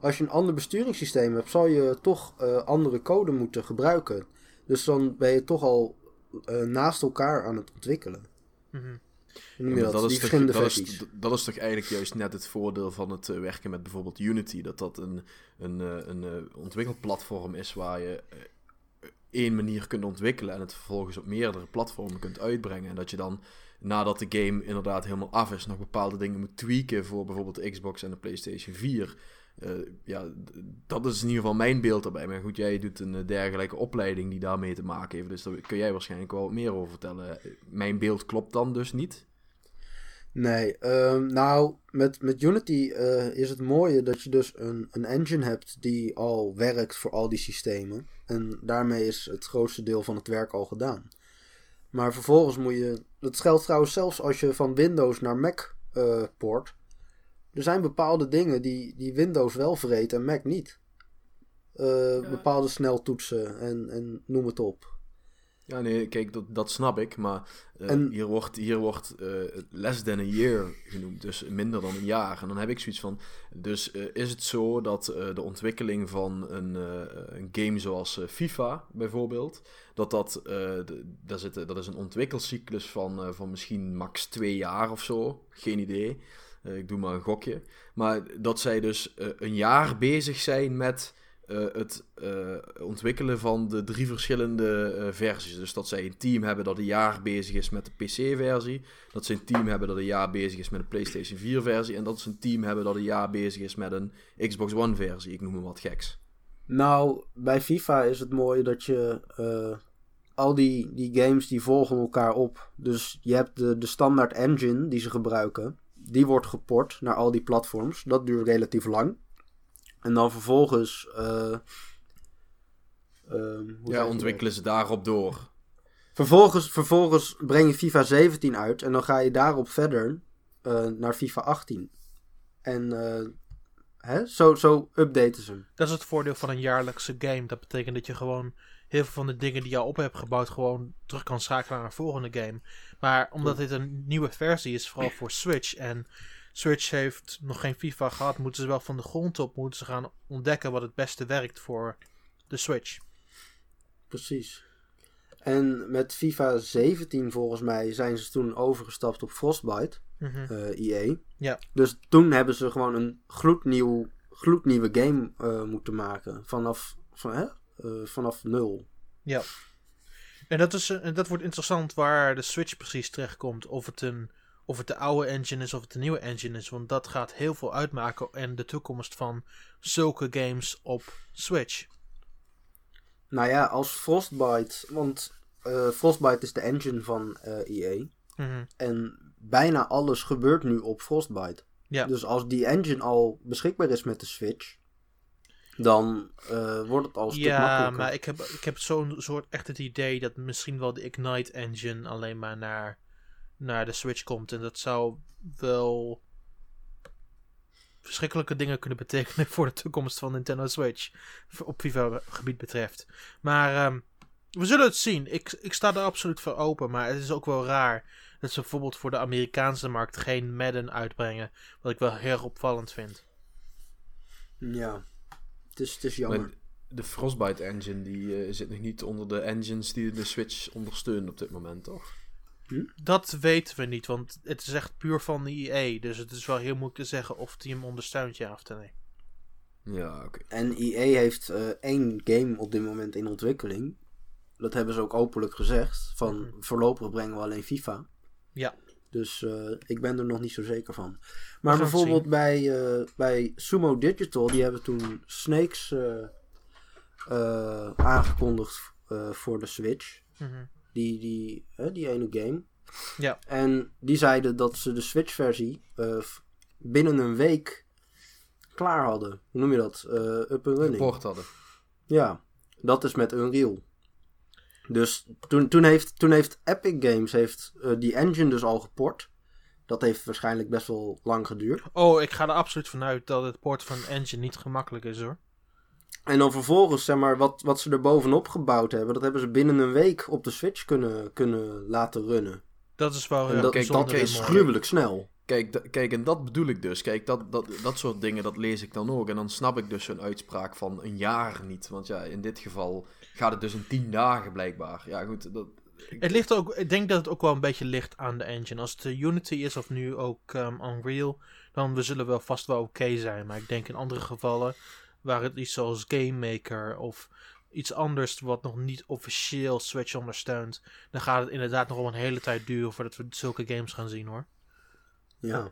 als je een ander besturingssysteem hebt, zal je toch andere code moeten gebruiken. Dus dan ben je toch al naast elkaar aan het ontwikkelen. Mhm. Je Ja, dat? is toch, verschillende dat, versies. is, dat is toch eigenlijk juist net het voordeel van het eh, werken met bijvoorbeeld Unity. Dat dat een, een, eh, een, eh, ontwikkelplatform is waar je eh, één manier kunt ontwikkelen en het vervolgens op meerdere platformen kunt uitbrengen. En dat je dan nadat de game inderdaad helemaal af is, nog bepaalde dingen moet tweaken voor bijvoorbeeld de Xbox en de PlayStation 4. Eh, ja, dat is in ieder geval mijn beeld erbij. Maar goed, jij doet een eh, dergelijke opleiding die daarmee te maken heeft. Dus daar kun jij waarschijnlijk wel wat meer over vertellen. Eh, Mijn beeld klopt dan dus niet. Nee, ehm, nou, met, met Unity eh, is het mooie dat je dus een, een engine hebt die al werkt voor al die systemen. En daarmee is het grootste deel van het werk al gedaan. Maar vervolgens moet je. Dat geldt trouwens zelfs als je van Windows naar Mac eh poort. Er zijn bepaalde dingen die, die Windows wel vreet en Mac niet. Eh, Bepaalde sneltoetsen en, en noem het op. Ja, nee, kijk, dat, dat snap ik. Maar eh, En- hier wordt, hier wordt eh, less than a year genoemd. Dus minder dan een jaar. En dan heb ik zoiets van... Dus eh, is het zo dat de ontwikkeling van een, een game zoals FIFA bijvoorbeeld... Dat dat... de- daar zit, dat is een ontwikkelcyclus van, van misschien max twee jaar of zo. Geen idee. Ik doe maar een gokje. Maar dat zij dus een jaar bezig zijn met eh, het eh, ontwikkelen van de drie verschillende eh, versies. Dus dat zij een team hebben dat een jaar bezig is met de PC-versie. Dat ze een team hebben dat een jaar bezig is met de PlayStation 4-versie. En dat ze een team hebben dat een jaar bezig is met een Xbox One-versie. Ik noem hem wat geks. Nou, bij FIFA is het mooie dat je al die, die games die volgen elkaar op. Dus je hebt de, de standaard engine die ze gebruiken. die wordt geport naar al die platforms. Dat duurt relatief lang. En dan vervolgens. eh, ehm, Ja, ontwikkelen ze daarop door. Vervolgens, vervolgens breng je FIFA 17 uit en dan ga je daarop verder eh, naar FIFA 18. En eh, hè? Zo, zo updaten ze hem. Dat is het voordeel van een jaarlijkse game. Dat betekent dat je gewoon heel veel van de dingen die je al op hebt gebouwd, gewoon terug kan schakelen naar een volgende game. Maar omdat dit een nieuwe versie is, vooral voor Switch, en Switch heeft nog geen FIFA gehad, moeten ze wel van de grond op moeten ze gaan ontdekken wat het beste werkt voor de Switch. Precies. En met FIFA 17 volgens mij zijn ze toen overgestapt op Frostbite, Mhm. eh EA. Ja. Dus toen hebben ze gewoon een gloednieuw, gloednieuwe game eh, moeten maken. Vanaf, van, hè? Eh, vanaf nul. En dat, is, en dat wordt interessant waar de Switch precies terechtkomt. Of het, een, of het de oude engine is of het de nieuwe engine is. Want dat gaat heel veel uitmaken en de toekomst van zulke games op Switch. Nou ja, als Frostbite, want eh, Frostbite is de engine van eh, EA. Mhm. En bijna alles gebeurt nu op Frostbite. Ja. Dus als die engine al beschikbaar is met de Switch, dan eh, wordt het al een stuk Ja, makkelijker. maar ik heb, ik heb zo'n soort echt het idee dat misschien wel de Ignite engine alleen maar naar, naar de Switch komt. En dat zou wel verschrikkelijke dingen kunnen betekenen voor de toekomst van Nintendo Switch. Op FIFA-gebied betreft. Maar ehm, we zullen het zien. Ik, ik sta er absoluut voor open. Maar het is ook wel raar dat ze bijvoorbeeld voor de Amerikaanse markt geen Madden uitbrengen. Wat ik wel heel opvallend vind. Ja, het is, het is jammer. Maar de Frostbite engine die eh, zit nog niet onder de engines die de Switch ondersteunen op dit moment, toch? Dat weten we niet, want het is echt puur van de EA. Dus het is wel heel moeilijk te zeggen of die hem ondersteunt, ja of nee. Ja, oké. En EA heeft eh, één game op dit moment in ontwikkeling. Dat hebben ze ook openlijk gezegd. Van Mhm. voorlopig brengen we alleen FIFA. Ja. Dus eh, ik ben er nog niet zo zeker van. Maar bijvoorbeeld bij, eh, bij Sumo Digital, die hebben toen Snakes eh, eh, aangekondigd eh, voor de Switch. Mhm. Die, die, hè, die ene game. Ja. En die zeiden dat ze de Switch-versie eh, binnen een week klaar hadden. Hoe noem je dat? Eh up and running. Report hadden. Ja, dat is met Unreal. Dus toen, toen, heeft, toen heeft Epic Games heeft, eh, die engine dus al geport. Dat heeft waarschijnlijk best wel lang geduurd. Oh, ik ga er absoluut vanuit dat het porten van een engine niet gemakkelijk is hoor. En dan vervolgens, zeg maar, wat, wat ze er bovenop gebouwd hebben, dat hebben ze binnen een week op de Switch kunnen, kunnen laten runnen. Dat is wel En heel dat, kijk, dat is gruwelijk snel. Kijk, kijk, en dat bedoel ik dus. Kijk, dat, dat, dat soort dingen, dat lees ik dan ook. En dan snap ik dus zo'n uitspraak van een jaar niet. Want ja, in dit geval gaat het dus in tien dagen blijkbaar. Ja, goed, dat... Het ligt ook, ik denk dat het ook wel een beetje ligt aan de engine. Als het de Unity is of nu ook ehm, Unreal, dan we zullen wel vast wel oké zijn. Maar ik denk in andere gevallen, waar het iets zoals Game Maker of iets anders wat nog niet officieel Switch ondersteunt, dan gaat het inderdaad nog wel een hele tijd duren voordat we zulke games gaan zien hoor. Ja.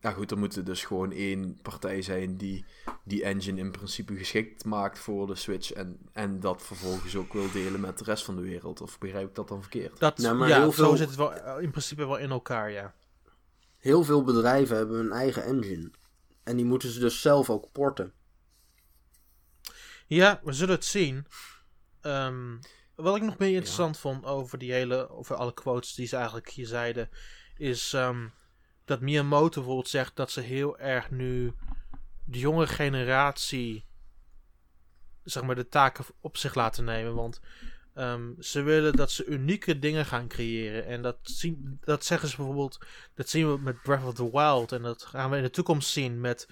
Ja goed, er moet er dus gewoon één partij zijn die die engine in principe geschikt maakt voor de Switch. En, en dat vervolgens ook wil delen met de rest van de wereld. Of begrijp ik dat dan verkeerd? Dat, Ja, maar ja, heel zo veel- zit het wel eh, in principe wel in elkaar, ja. Heel veel bedrijven hebben hun eigen engine. En die moeten ze dus zelf ook porten. Ja, we zullen het zien. Ehm, wat ik nog meer interessant vond over die hele, over alle quotes die ze eigenlijk hier zeiden, is ehm, dat Miyamoto bijvoorbeeld zegt dat ze heel erg nu de jonge generatie, zeg maar, de taken op zich laten nemen. Want ehm, ze willen dat ze unieke dingen gaan creëren. En dat, zien, dat zeggen ze bijvoorbeeld, dat zien we met Breath of the Wild. En dat gaan we in de toekomst zien met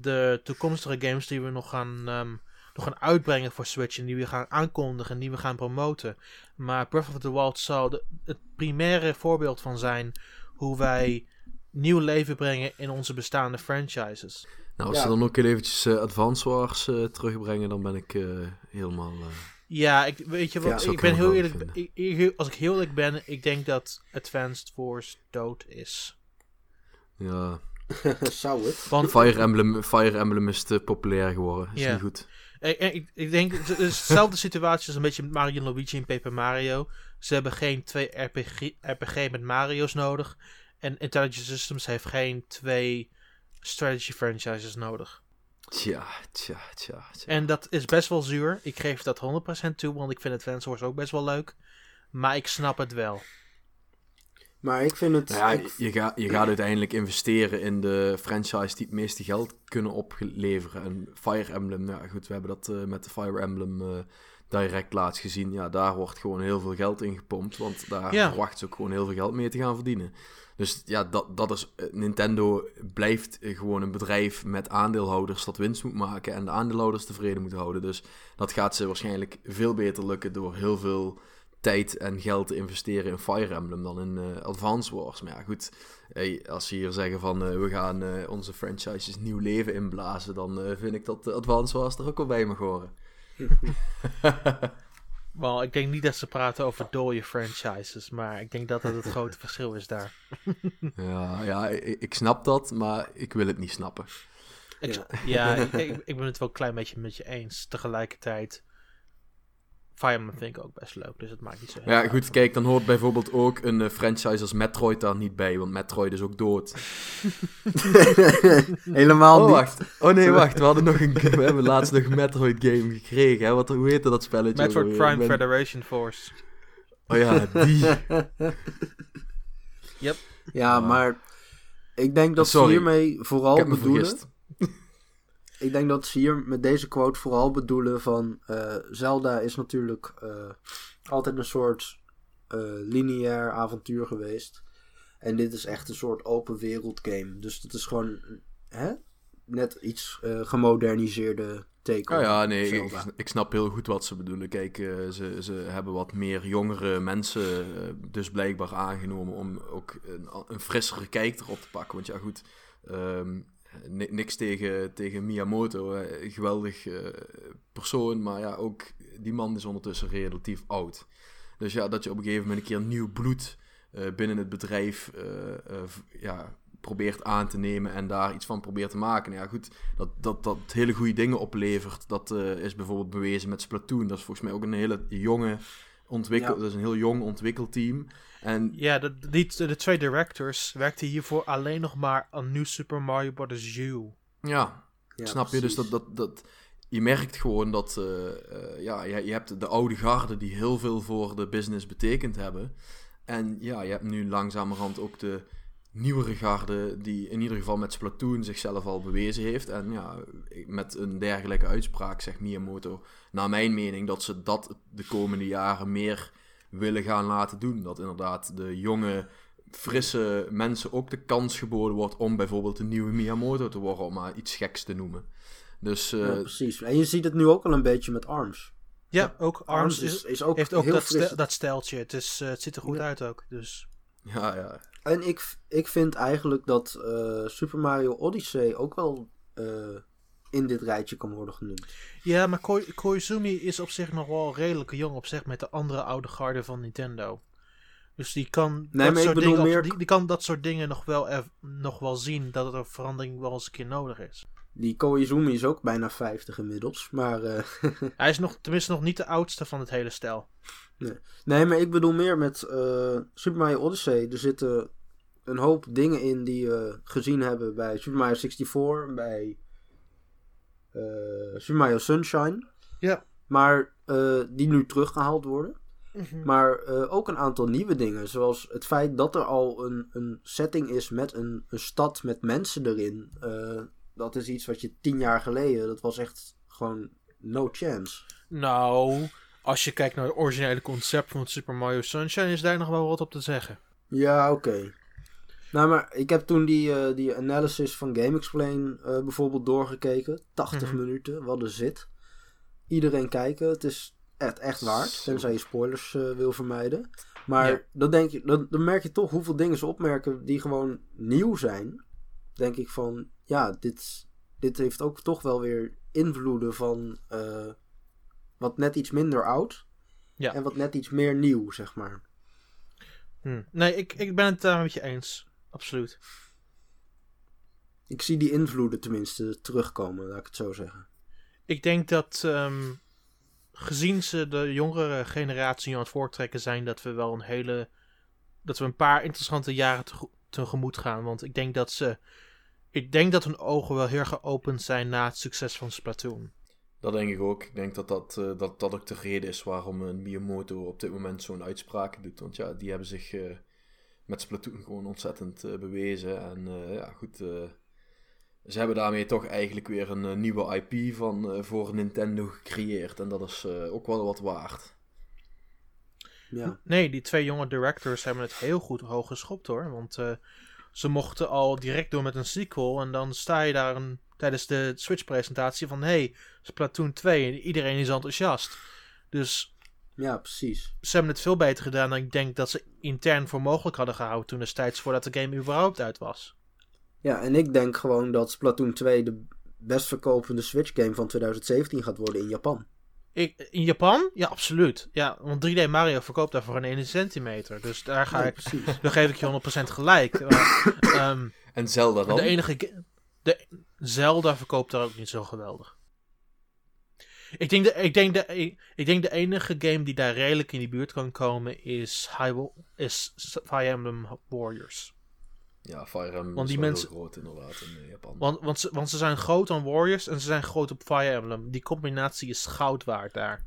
de toekomstige games die we nog gaan, nog gaan uitbrengen voor Switch. En die we gaan aankondigen en die we gaan promoten. Maar Breath of the Wild zou de, het primaire voorbeeld van zijn hoe wij nieuw leven brengen in onze bestaande franchises. Nou, als Ja. ze dan ook heel eventjes eh, Advance Wars eh, terugbrengen, dan ben ik eh, helemaal... eh, Ja, ik, weet je wat? ik ben heel eerlijk. vinden. Ik, ik- als ik heel eerlijk ben, ik denk dat Advanced Wars dood is. ja, Zou het? Want Fire Emblem, Fire Emblem is te populair geworden. Is Ja. niet goed. Ik, ik, ik denk, het is dezelfde situatie als een beetje met Mario Luigi en Paper Mario. Ze hebben geen twee RPG, RPG met Mario's nodig. En Intelligent Systems heeft geen twee strategy franchises nodig. Tja, tja, tja, tja. En dat is best wel zuur. Ik geef dat 100% toe, want ik vind Advance Wars ook best wel leuk. Maar ik snap het wel. Maar ik vind het... Nou ja, ik- je, gaat je gaat uiteindelijk investeren in de franchise die het meeste geld kunnen opleveren. En Fire Emblem, nou ja, goed, we hebben dat eh, met de Fire Emblem eh, direct laatst gezien. Ja, daar wordt gewoon heel veel geld in gepompt, want daar Ja. verwacht ze ook gewoon heel veel geld mee te gaan verdienen. Dus ja, dat, dat is, eh, Nintendo blijft gewoon een bedrijf met aandeelhouders dat winst moet maken en de aandeelhouders tevreden moet houden. Dus dat gaat ze waarschijnlijk veel beter lukken door heel veel tijd en geld te investeren in Fire Emblem dan in eh, Advance Wars. Maar ja, goed, hey, als ze hier zeggen van eh, we gaan eh, onze franchises nieuw leven inblazen, dan vind ik dat Advance Wars er ook wel bij mag horen. Wel, ik denk niet dat ze praten over dode franchises, maar ik denk dat dat het grote verschil is daar. ja, ja ik, ik snap dat, maar ik wil het niet snappen. Ik, Ja. ik- ik ben het wel een klein beetje met je eens. Tegelijkertijd, Fire Emblem vind ik ook best leuk, dus het maakt niet zo heel Ja, uit. goed, kijk, dan hoort bijvoorbeeld ook een eh, franchise als Metroid daar niet bij, want Metroid is ook dood. Helemaal Oh, niet. wacht. Oh nee, wacht. We hadden nog een, we hebben laatst nog een Metroid game gekregen. Hè? Wat, hoe heette dat spelletje? Metroid alweer? Prime ben- Federation Force. Oh ja, die. Yep. Ja, maar ik denk dat Sorry. ze hiermee vooral bedoelen... Ik denk dat ze hier met deze quote vooral bedoelen van... eh, Zelda is natuurlijk eh, altijd een soort eh, lineair avontuur geweest. En dit is echt een soort open wereld game. Dus het is gewoon hè? net iets gemoderniseerde take Oh ja, nee, ik, snap heel goed wat ze bedoelen. Kijk, ze, ze hebben wat meer jongere mensen dus blijkbaar aangenomen om ook een, een frissere kijk erop te pakken. Want ja, goed, ehm, niks tegen, tegen Miyamoto. hè. Geweldig eh, persoon, maar ja, ook die man is ondertussen relatief oud. Dus ja, dat je op een gegeven moment een keer nieuw bloed eh, binnen het bedrijf eh, ja, probeert aan te nemen en daar iets van probeert te maken. Nou ja, goed, dat, dat, dat hele goede dingen oplevert, dat is bijvoorbeeld bewezen met Splatoon. Dat is volgens mij ook een hele jonge ontwikkel, Ja. dat is een heel jong ontwikkelteam. En Ja, de, die, de twee directors werkten hiervoor alleen nog maar aan New Super Mario Bros. U. ja, Ja, Snap je? Dus dat, dat, dat, je merkt gewoon dat eh, eh, ja, je, je hebt de oude garde die heel veel voor de business betekend hebben. En ja, je hebt nu langzamerhand ook de nieuwere garde die in ieder geval met Splatoon zichzelf al bewezen heeft. En ja, met een dergelijke uitspraak zegt Miyamoto, naar mijn mening, dat ze dat de komende jaren meer willen gaan laten doen. Dat inderdaad de jonge, frisse mensen ook de kans geboden wordt om bijvoorbeeld een nieuwe Miyamoto te worden, om maar iets geks te noemen. Dus eh, Ja, precies. En je ziet het nu ook al een beetje met ARMS. Ja, ook Arms is, is ook heeft ook heel dat, fris. stel- dat stijltje. Het, is, eh, het ziet er goed Ja. uit ook. Dus. ja, ja. En ik, ik vind eigenlijk dat eh, Super Mario Odyssey ook wel eh, in dit rijtje kan worden genoemd. Ja, maar Ko- Koizumi is op zich nog wel redelijk jong op zich met de andere oude garde van Nintendo. Dus die kan, maar dat, soort dingen meer- die, die kan dat soort dingen nog wel, nog wel zien dat er verandering wel eens een keer nodig is. Die Koizumi is ook bijna 50 inmiddels. Maar eh, Hij is nog, tenminste nog niet de oudste van het hele stel. nee, maar ik bedoel meer met eh, Super Mario Odyssey. Er zitten een hoop dingen in die we gezien hebben bij Super Mario 64, bij Super Mario Sunshine. Ja. Maar eh, die nu teruggehaald worden. Maar eh, ook een aantal nieuwe dingen. Zoals het feit dat er al een, een setting is met een, een stad met mensen erin. Eh, dat is iets wat je tien jaar geleden. Dat was echt gewoon no chance. Nou, als je kijkt naar het originele concept van Super Mario Sunshine, is daar nog wel wat op te zeggen. Ja, oké. Nou, maar ik heb toen die, eh, die analysis van GameXplain eh bijvoorbeeld doorgekeken. 80 Mhm. minuten, wat een zit. Iedereen kijken, het is echt, echt waard. Tenzij je spoilers eh, wil vermijden. Maar Ja. dan, denk je, dan, dan merk je toch hoeveel dingen ze opmerken die gewoon nieuw zijn. Denk ik van, ja, dit, dit heeft ook toch wel weer invloeden van wat net iets minder oud. Ja. En wat net iets meer nieuw, zeg maar. Hm. Nee, ik, ik ben het daar met je eens. Absoluut. Ik zie die invloeden tenminste terugkomen, laat ik het zo zeggen. Ik denk dat ehm, gezien ze de jongere generatie aan het voortrekken zijn, dat we wel een hele. dat we een paar interessante jaren tegemoet gaan. Want ik denk dat ze. Ik denk dat hun ogen wel heel geopend zijn na het succes van Splatoon. Dat denk ik ook. Ik denk dat dat, eh, dat, dat ook de reden is waarom een Miyamoto op dit moment zo'n uitspraak doet. Want ja, die hebben zich eh, met Splatoon gewoon ontzettend eh, bewezen. En ja, goed. ze hebben daarmee toch eigenlijk weer een nieuwe IP van, voor Nintendo gecreëerd. En dat is ook wel wat waard. Ja. Nee, die twee jonge directors hebben het heel goed hoog geschopt hoor. Want ze mochten al direct door met een sequel. En dan sta je daar een, tijdens de Switch-presentatie van: hey, Splatoon 2. En iedereen is enthousiast. Dus. Ja, precies. Ze hebben het veel beter gedaan dan ik denk dat ze intern voor mogelijk hadden gehouden. toen destijds voordat de game überhaupt uit was. Ja, en ik denk gewoon dat Splatoon 2 de best verkopende Switch-game van 2017 gaat worden in Japan. Ik, in Japan? Ja, absoluut. Ja, want 3D Mario verkoopt daar voor een 1 centimeter. Dus daar ga ik. Precies. Dan geef ik je 100% gelijk. um, en Zelda dan? De enige. De, Zelda verkoopt daar ook niet zo geweldig. Ik denk, de, ik, denk de, ik, denk de enige game die daar redelijk in die buurt kan komen is, Hyrule, is Fire Emblem Warriors. Ja, Fire Emblem want die is mensen, heel groot inderdaad in eh, Japan. Want, want, ze, want ze zijn groot aan Warriors en ze zijn groot op Fire Emblem. Die combinatie is goud waard daar.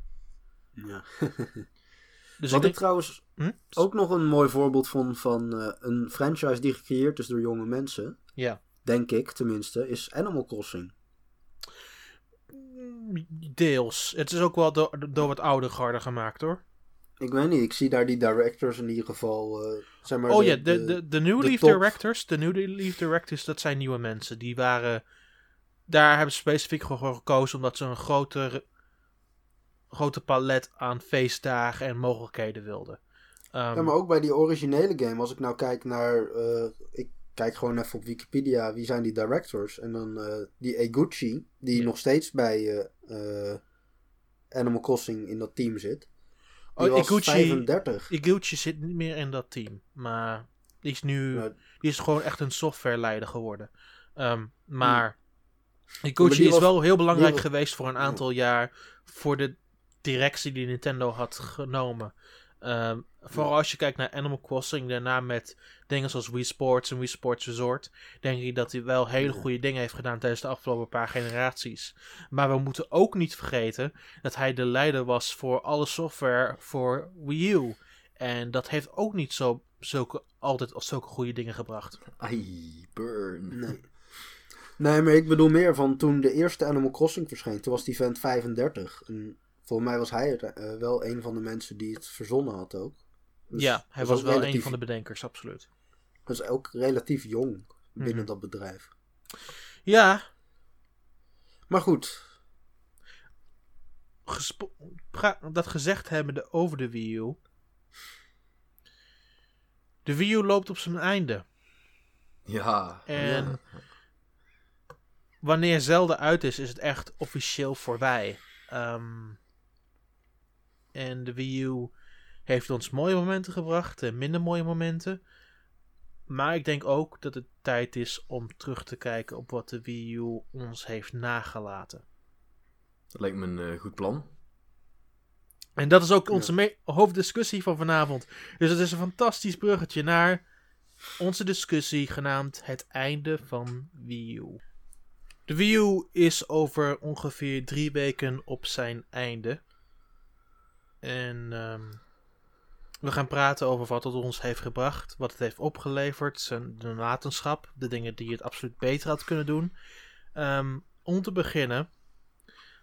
Ja. dus Wat ik, trouwens hm? ook nog een mooi voorbeeld vond van uh, een franchise die gecreëerd is door jonge mensen. Ja. Denk ik tenminste, is Animal Crossing. Deels. Het is ook wel door, door wat ouder garde gemaakt hoor. Ik weet niet, ik zie daar die directors in ieder geval. Uh, zeg maar oh ja, de, de, de, New Leaf directors. De New Leaf directors, dat zijn nieuwe mensen. Die waren. Daar hebben ze specifiek voor gekozen omdat ze een groter, grote palet aan feestdagen en mogelijkheden wilden. Um, ja, maar ook bij die originele game, als ik nou kijk naar. Uh, ik kijk gewoon even op Wikipedia, wie zijn die directors? En dan uh, die Eguchi, die nog steeds bij Animal Crossing in dat team zit. Die oh, Iguchi, 35. Iguchi zit niet meer in dat team. Maar die is nu. Die is gewoon echt een softwareleider geworden. Um, maar. Hmm. Iguchi is wel heel belangrijk geweest voor een aantal jaar. Voor de directie die Nintendo had genomen. Um, vooral als je kijkt naar Animal Crossing, daarna met dingen zoals Wii Sports en Wii Sports Resort, denk ik dat hij wel hele goede dingen heeft gedaan tijdens de afgelopen paar generaties. Maar we moeten ook niet vergeten dat hij de leider was voor alle software voor Wii U. En dat heeft ook niet zo, zulke, altijd zulke goede dingen gebracht. Ai, burn. Nee. Nee, maar ik bedoel meer van toen de eerste Animal Crossing verscheen. Toen was die vent 35. En Volgens mij was hij uh, wel een van de mensen die het verzonnen had ook. Dus ja, hij was, wel een van de bedenkers, absoluut. Dus ook relatief jong binnen mhm. dat bedrijf. Ja. Maar goed. dat gezegd hebbende over de Wii U. De Wii U loopt op zijn einde. Ja. En wanneer Zelda uit is, is het echt officieel voorbij. Um, en de Wii U heeft ons mooie momenten gebracht en minder mooie momenten. Maar ik denk ook dat het tijd is om terug te kijken op wat de Wii U ons heeft nagelaten. Dat lijkt me een uh, goed plan. En dat is ook onze hoofddiscussie van vanavond. Dus het is een fantastisch bruggetje naar onze discussie genaamd Het einde van Wii U. De Wii U is over ongeveer drie weken op zijn einde. En um, we gaan praten over wat het ons heeft gebracht, wat het heeft opgeleverd, zijn de nalatenschap, de dingen die het absoluut beter had kunnen doen. Um, om te beginnen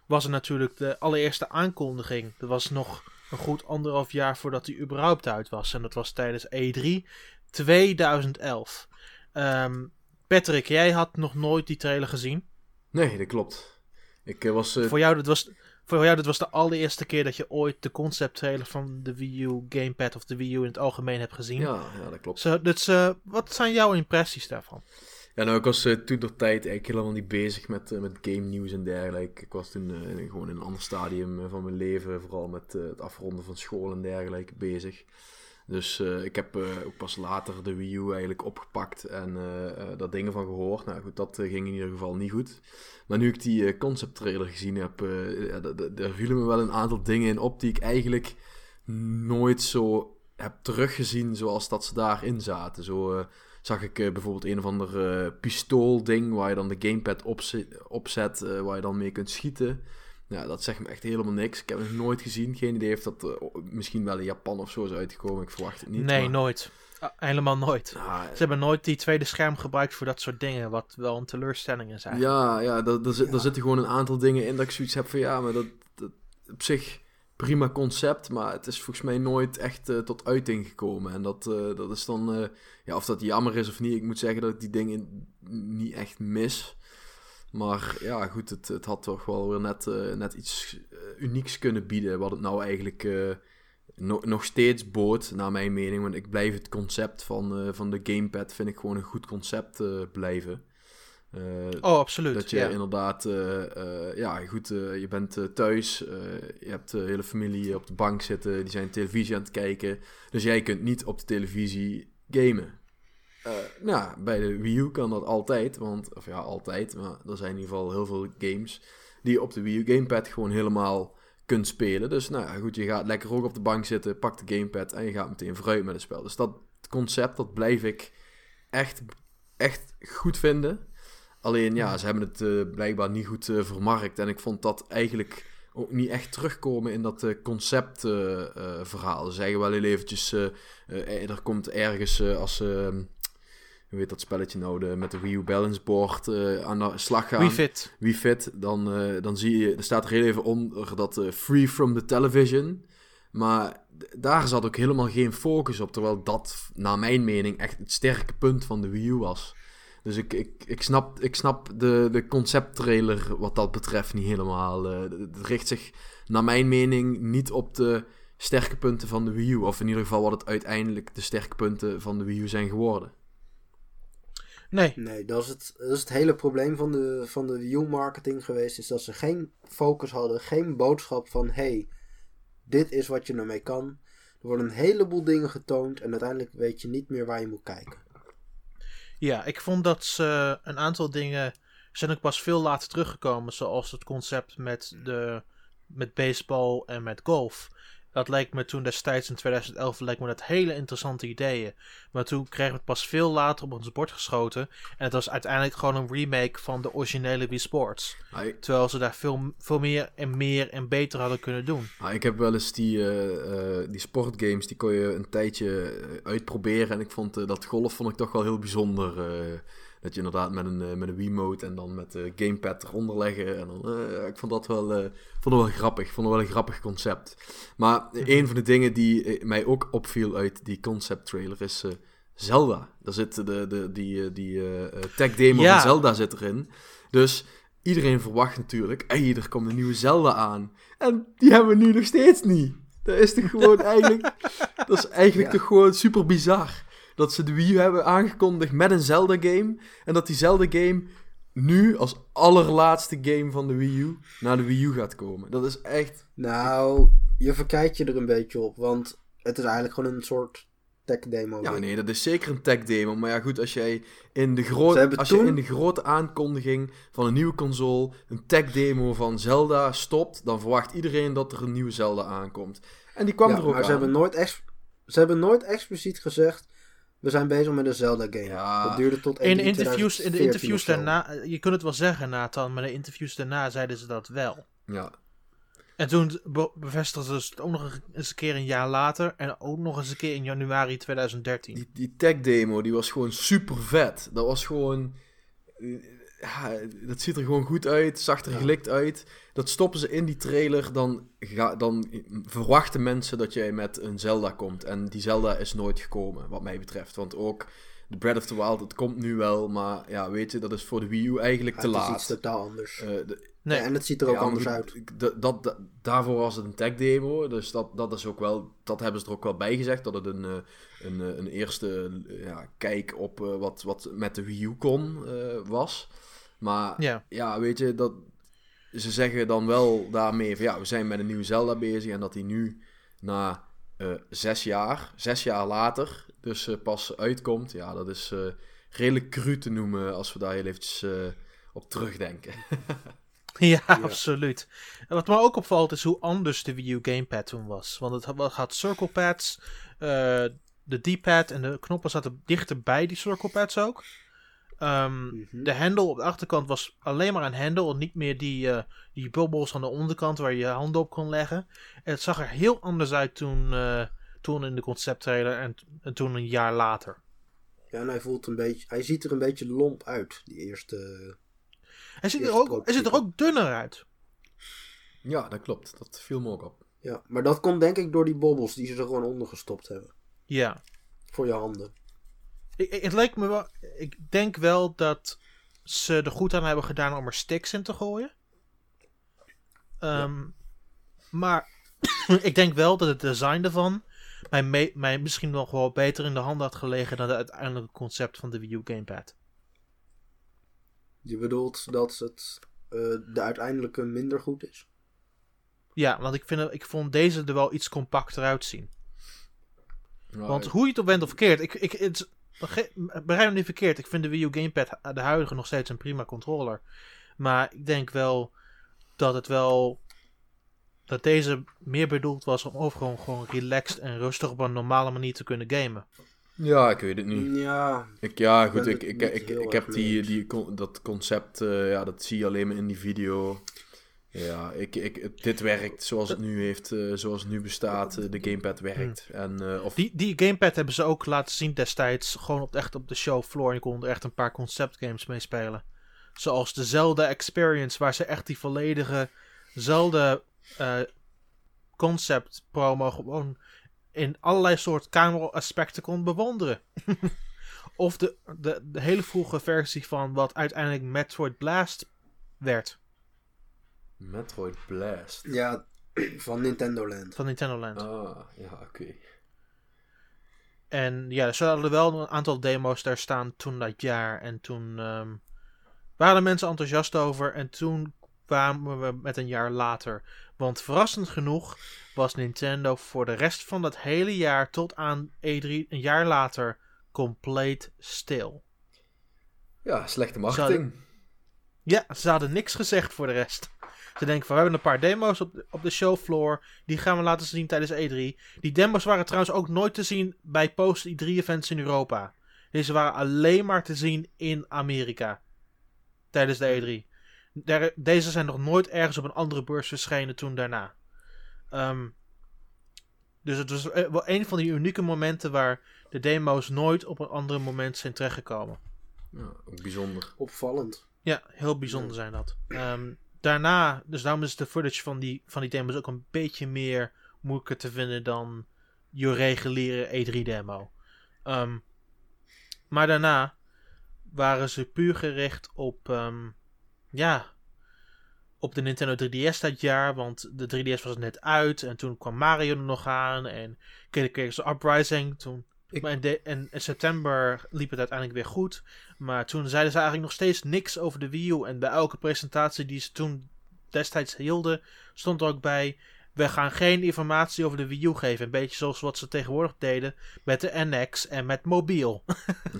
was er natuurlijk de allereerste aankondiging. Dat was nog een goed anderhalf jaar voordat hij überhaupt uit was. En dat was tijdens E3 2011. Um, Patrick, jij had nog nooit die trailer gezien? Nee, dat klopt. Ik uh, was. Uh... Voor jou, dat was, voor jou, dit was de allereerste keer dat je ooit de concept trailer van de Wii U Gamepad of de Wii U in het algemeen hebt gezien. Ja, ja dat klopt. So, dus uh, wat zijn jouw impressies daarvan? Ja, nou, ik was uh, toen door tijd eigenlijk helemaal niet bezig met, uh, met game nieuws en dergelijke. Ik was toen gewoon in een ander stadium van mijn leven, vooral met het afronden van school en dergelijke, bezig. Dus ik heb ook pas later de Wii U eigenlijk opgepakt en daar dingen van gehoord. Nou goed, dat ging in ieder geval niet goed. Maar nu ik die uh, concept trailer gezien heb, uh, daar vielen me wel een aantal dingen in op die ik eigenlijk nooit zo heb teruggezien zoals dat ze daarin zaten. Zo, uh, zag ik eh, bijvoorbeeld een of ander eh, pistoolding waar je dan de gamepad opzet, eh, waar je dan mee kunt schieten. Ja, dat zegt me echt helemaal niks. Ik heb het nooit gezien. Geen idee of dat eh, misschien wel in Japan of zo is uitgekomen. Ik verwacht het niet. nee, maar- nooit. Ah, helemaal nooit. Ah, Ze hebben nooit die tweede scherm gebruikt voor dat soort dingen, wat wel een teleurstelling is eigenlijk. Ja, ja, daar, daar, zit- Ja. daar zitten gewoon een aantal dingen in dat ik zoiets heb van ja, maar dat, dat op zich prima concept, maar het is volgens mij nooit echt eh, tot uiting gekomen. En dat, eh, dat is dan, eh, ja, of dat jammer is of niet, ik moet zeggen dat ik die dingen niet echt mis. Maar ja, goed, het, het had toch wel weer net, eh, net iets eh, unieks kunnen bieden, wat het nou eigenlijk no- nog steeds bood, naar mijn mening. Want ik blijf het concept van, van de gamepad, vind ik gewoon een goed concept blijven. Oh, absoluut. dat je ja. inderdaad, ja goed, je bent thuis, je hebt de hele familie op de bank zitten, die zijn televisie aan het kijken. Dus jij kunt niet op de televisie gamen. Eh, nou, bij de Wii U kan dat altijd, want, of ja, altijd, maar er zijn in ieder geval heel veel games die je op de Wii U gamepad gewoon helemaal kunt spelen. Dus nou ja, goed, je gaat lekker ook op de bank zitten, pak de gamepad en je gaat meteen vooruit met het spel. Dus dat concept, dat blijf ik echt, echt goed vinden. Alleen ja, ze hebben het eh, blijkbaar niet goed eh, vermarkt. En ik vond dat eigenlijk ook niet echt terugkomen in dat conceptverhaal. Ze zeggen wel heel eventjes, er komt ergens als... eh, hoe heet dat spelletje nou, de, met de Wii U Balance Board eh, aan de slag gaan. Wii Fit. Wii Fit, dan, eh, dan zie je, er staat er heel even onder dat eh, free from the television. Maar daar zat ook helemaal geen focus op, terwijl dat, naar mijn mening, echt het sterke punt van de Wii U was. Dus ik, ik, ik snap, ik snap de, de concepttrailer wat dat betreft niet helemaal. het richt zich, naar mijn mening, niet op de sterke punten van de Wii U. Of in ieder geval wat het uiteindelijk de sterke punten van de Wii U zijn geworden. Nee, Nee, dat is het, dat is het hele probleem van de, van de Wii marketing geweest. Is dat ze geen focus hadden, geen boodschap van... hey, dit is wat je ermee kan. Er worden een heleboel dingen getoond en uiteindelijk weet je niet meer waar je moet kijken. ja, ik vond dat ze een aantal dingen zijn ook pas veel later teruggekomen, zoals het concept met, de, met baseball en met golf. Dat leek me toen destijds in 2011 leek me dat hele interessante ideeën. Maar toen kregen we het pas veel later op ons bord geschoten. En het was uiteindelijk gewoon een remake van de originele Wii Sports. Ik- Terwijl ze daar veel, veel meer en meer en beter hadden kunnen doen. Ah, ik heb wel eens die, eh, eh, die sportgames, die kon je een tijdje eh, uitproberen. En ik vond dat golf vond ik toch wel heel bijzonder. Eh, dat je inderdaad met een, eh, met een Wiimote en dan met de gamepad eronder leggen. En dan, eh, ik vond dat wel, eh, vond het wel grappig. Ik vond het wel een grappig concept. Maar eh, een van de dingen die eh, mij ook opviel uit die concept trailer is eh, Zelda. Daar zit de, de, die, eh, die eh, eh, tech demo Ja. van Zelda zit erin. Dus iedereen verwacht natuurlijk, hey, er komt een nieuwe Zelda aan. En die hebben we nu nog steeds niet. Dat is toch gewoon eigenlijk, dat is eigenlijk Ja. toch gewoon super bizar. Dat ze de Wii U hebben aangekondigd met een Zelda game. En dat die Zelda game nu als allerlaatste game van de Wii U naar de Wii U gaat komen. Dat is echt... Nou, je verkijkt je er een beetje op, want het is eigenlijk gewoon een soort tech demo. Ja, nee, dat is zeker een tech demo. Maar ja, goed, als jij in de, als toen- je in de grote aankondiging van een nieuwe console een tech demo van Zelda stopt, dan verwacht iedereen dat er een nieuwe Zelda aankomt. En die kwam Ja, er ook maar ze hebben, nooit ex- ze hebben nooit expliciet gezegd... we zijn bezig met een Zelda-game. Ja. Dat duurde tot In de E3 interviews, in de 2014 interviews daarna, je kunt het wel zeggen Nathan, maar in de interviews daarna zeiden ze dat wel. Ja, En toen be- bevestigden ze het ook nog eens een keer een jaar later en ook nog eens een keer in januari 2013. die, die tech demo, die was gewoon super vet. Dat was gewoon... Ja, dat ziet er gewoon goed uit, zag er Ja. gelikt uit. Dat stoppen ze in die trailer, dan, ga, dan verwachten mensen dat jij met een Zelda komt. En die Zelda is nooit gekomen, wat mij betreft. Want ook de Breath of the Wild, het komt nu wel, maar ja, weet je, dat is voor de Wii U eigenlijk Ja, te het is laat. iets totaal anders. Eh, de- Nee, Ja, en het ziet er ook anders uit. dat, daarvoor was het een tech demo. Dus dat, dat is ook wel. Dat hebben ze er ook wel bij gezegd. Dat het een, eh, een, eh, een eerste ja, kijk op wat, wat met de Wii U kon was. Maar ja. ja. weet je, dat, ze zeggen dan wel daarmee van ja, we zijn met een nieuwe Zelda bezig. En dat die nu na eh, zes jaar, zes jaar later, dus eh, pas uitkomt. Ja, dat is eh, redelijk cru te noemen als we daar heel eventjes eh, op terugdenken. Ja, absoluut. En wat me ook opvalt is hoe anders de Wii U gamepad toen was. Want het had- circle pads, eh, de D-pad en de knoppen zaten dichter bij die circle pads ook. Ehm, Mhm. de hendel op de achterkant was alleen maar een hendel. En niet meer die, eh, die bubbels aan de onderkant waar je je handen op kon leggen. En het zag er heel anders uit toen, eh, toen in de concepttrailer en, en toen een jaar later. Ja, en hij voelt een beetje. Hij ziet er een beetje lomp uit, die eerste. Hij ziet, er ook, hij ziet er ook dunner uit. Ja, dat klopt. Dat viel me ook op. Ja, maar dat komt denk ik door die bobbels die ze er gewoon onder gestopt hebben. Ja. Voor je handen. Ik, ik- het lijkt me wel. Ik denk wel dat ze er goed aan hebben gedaan om er sticks in te gooien. Ehm, Maar ik denk wel dat het design ervan mij, misschien nog wel beter in de handen had gelegen dan het uiteindelijke concept van de Wii U Gamepad. Je bedoelt dat het eh, de uiteindelijke minder goed is? Ja, want ik, vind, ik vond deze er wel iets compacter uitzien. Want hoe je het ook bent of verkeerd, ik, ik, het, begrijp me niet verkeerd. Ik vind de Wii U Gamepad, de huidige, nog steeds een prima controller. Maar ik denk wel dat het wel. Dat deze meer bedoeld was om overal gewoon relaxed en rustig op een normale manier te kunnen gamen. ja, ik weet het niet. Ja, Ik, ja, goed, ik, ik, ik, ik heb die, die, dat concept, eh, ja, dat zie je alleen maar in die video. Ja, ik, ik, dit werkt zoals het nu heeft, eh, zoals het nu bestaat. eh, de gamepad werkt. En, eh, of, Die, die gamepad hebben ze ook laten zien destijds. Gewoon op, echt op de showfloor. En je kon er echt een paar concept games mee spelen. Zoals de Zelda Experience. Waar ze echt die volledige Zelda concept promo gewoon in allerlei soort camera aspecten kon bewonderen. of de, de, de hele vroege versie van wat uiteindelijk Metroid Blast werd. Metroid Blast. ja van Nintendo Land. Van Nintendo Land. Ah, ja, oké. En ja, ze hadden wel een aantal demo's daar staan toen dat jaar. En toen ehm, waren de mensen enthousiast over. En toen kwamen we met een jaar later. Want verrassend genoeg was Nintendo voor de rest van dat hele jaar tot aan E3 een jaar later compleet stil. Ja, slechte marketing. Ja, ze hadden niks gezegd voor de rest. Ze denken van, we hebben een paar demo's op de, op de showfloor. Die gaan we laten zien tijdens E3. Die demo's waren trouwens ook nooit te zien bij post E3-events in Europa. Deze waren alleen maar te zien in Amerika. Tijdens de E3. Daar- deze zijn nog nooit ergens op een andere beurs verschenen toen daarna. Ehm, dus het was eh, wel een van die unieke momenten waar de demo's nooit op een andere moment zijn terechtgekomen. Ja, ook bijzonder. Opvallend. Ja, heel bijzonder zijn dat. Ehm, daarna, dus daarom is de footage van die, van die demos ook een beetje meer moeilijker te vinden dan je reguliere E3-demo. Ehm, maar daarna waren ze puur gericht op, ehm, ja, op de Nintendo 3DS dat jaar, want de 3DS was net uit en toen kwam Mario er nog aan en Kid Icarus Uprising, toen Ik- maar in, de- en in september liep het uiteindelijk weer goed. Maar toen zeiden ze eigenlijk nog steeds niks over de Wii U. En bij elke presentatie die ze toen destijds hielden, stond er ook bij... We gaan geen informatie over de Wii U geven. Een beetje zoals wat ze tegenwoordig deden met de NX en met mobiel.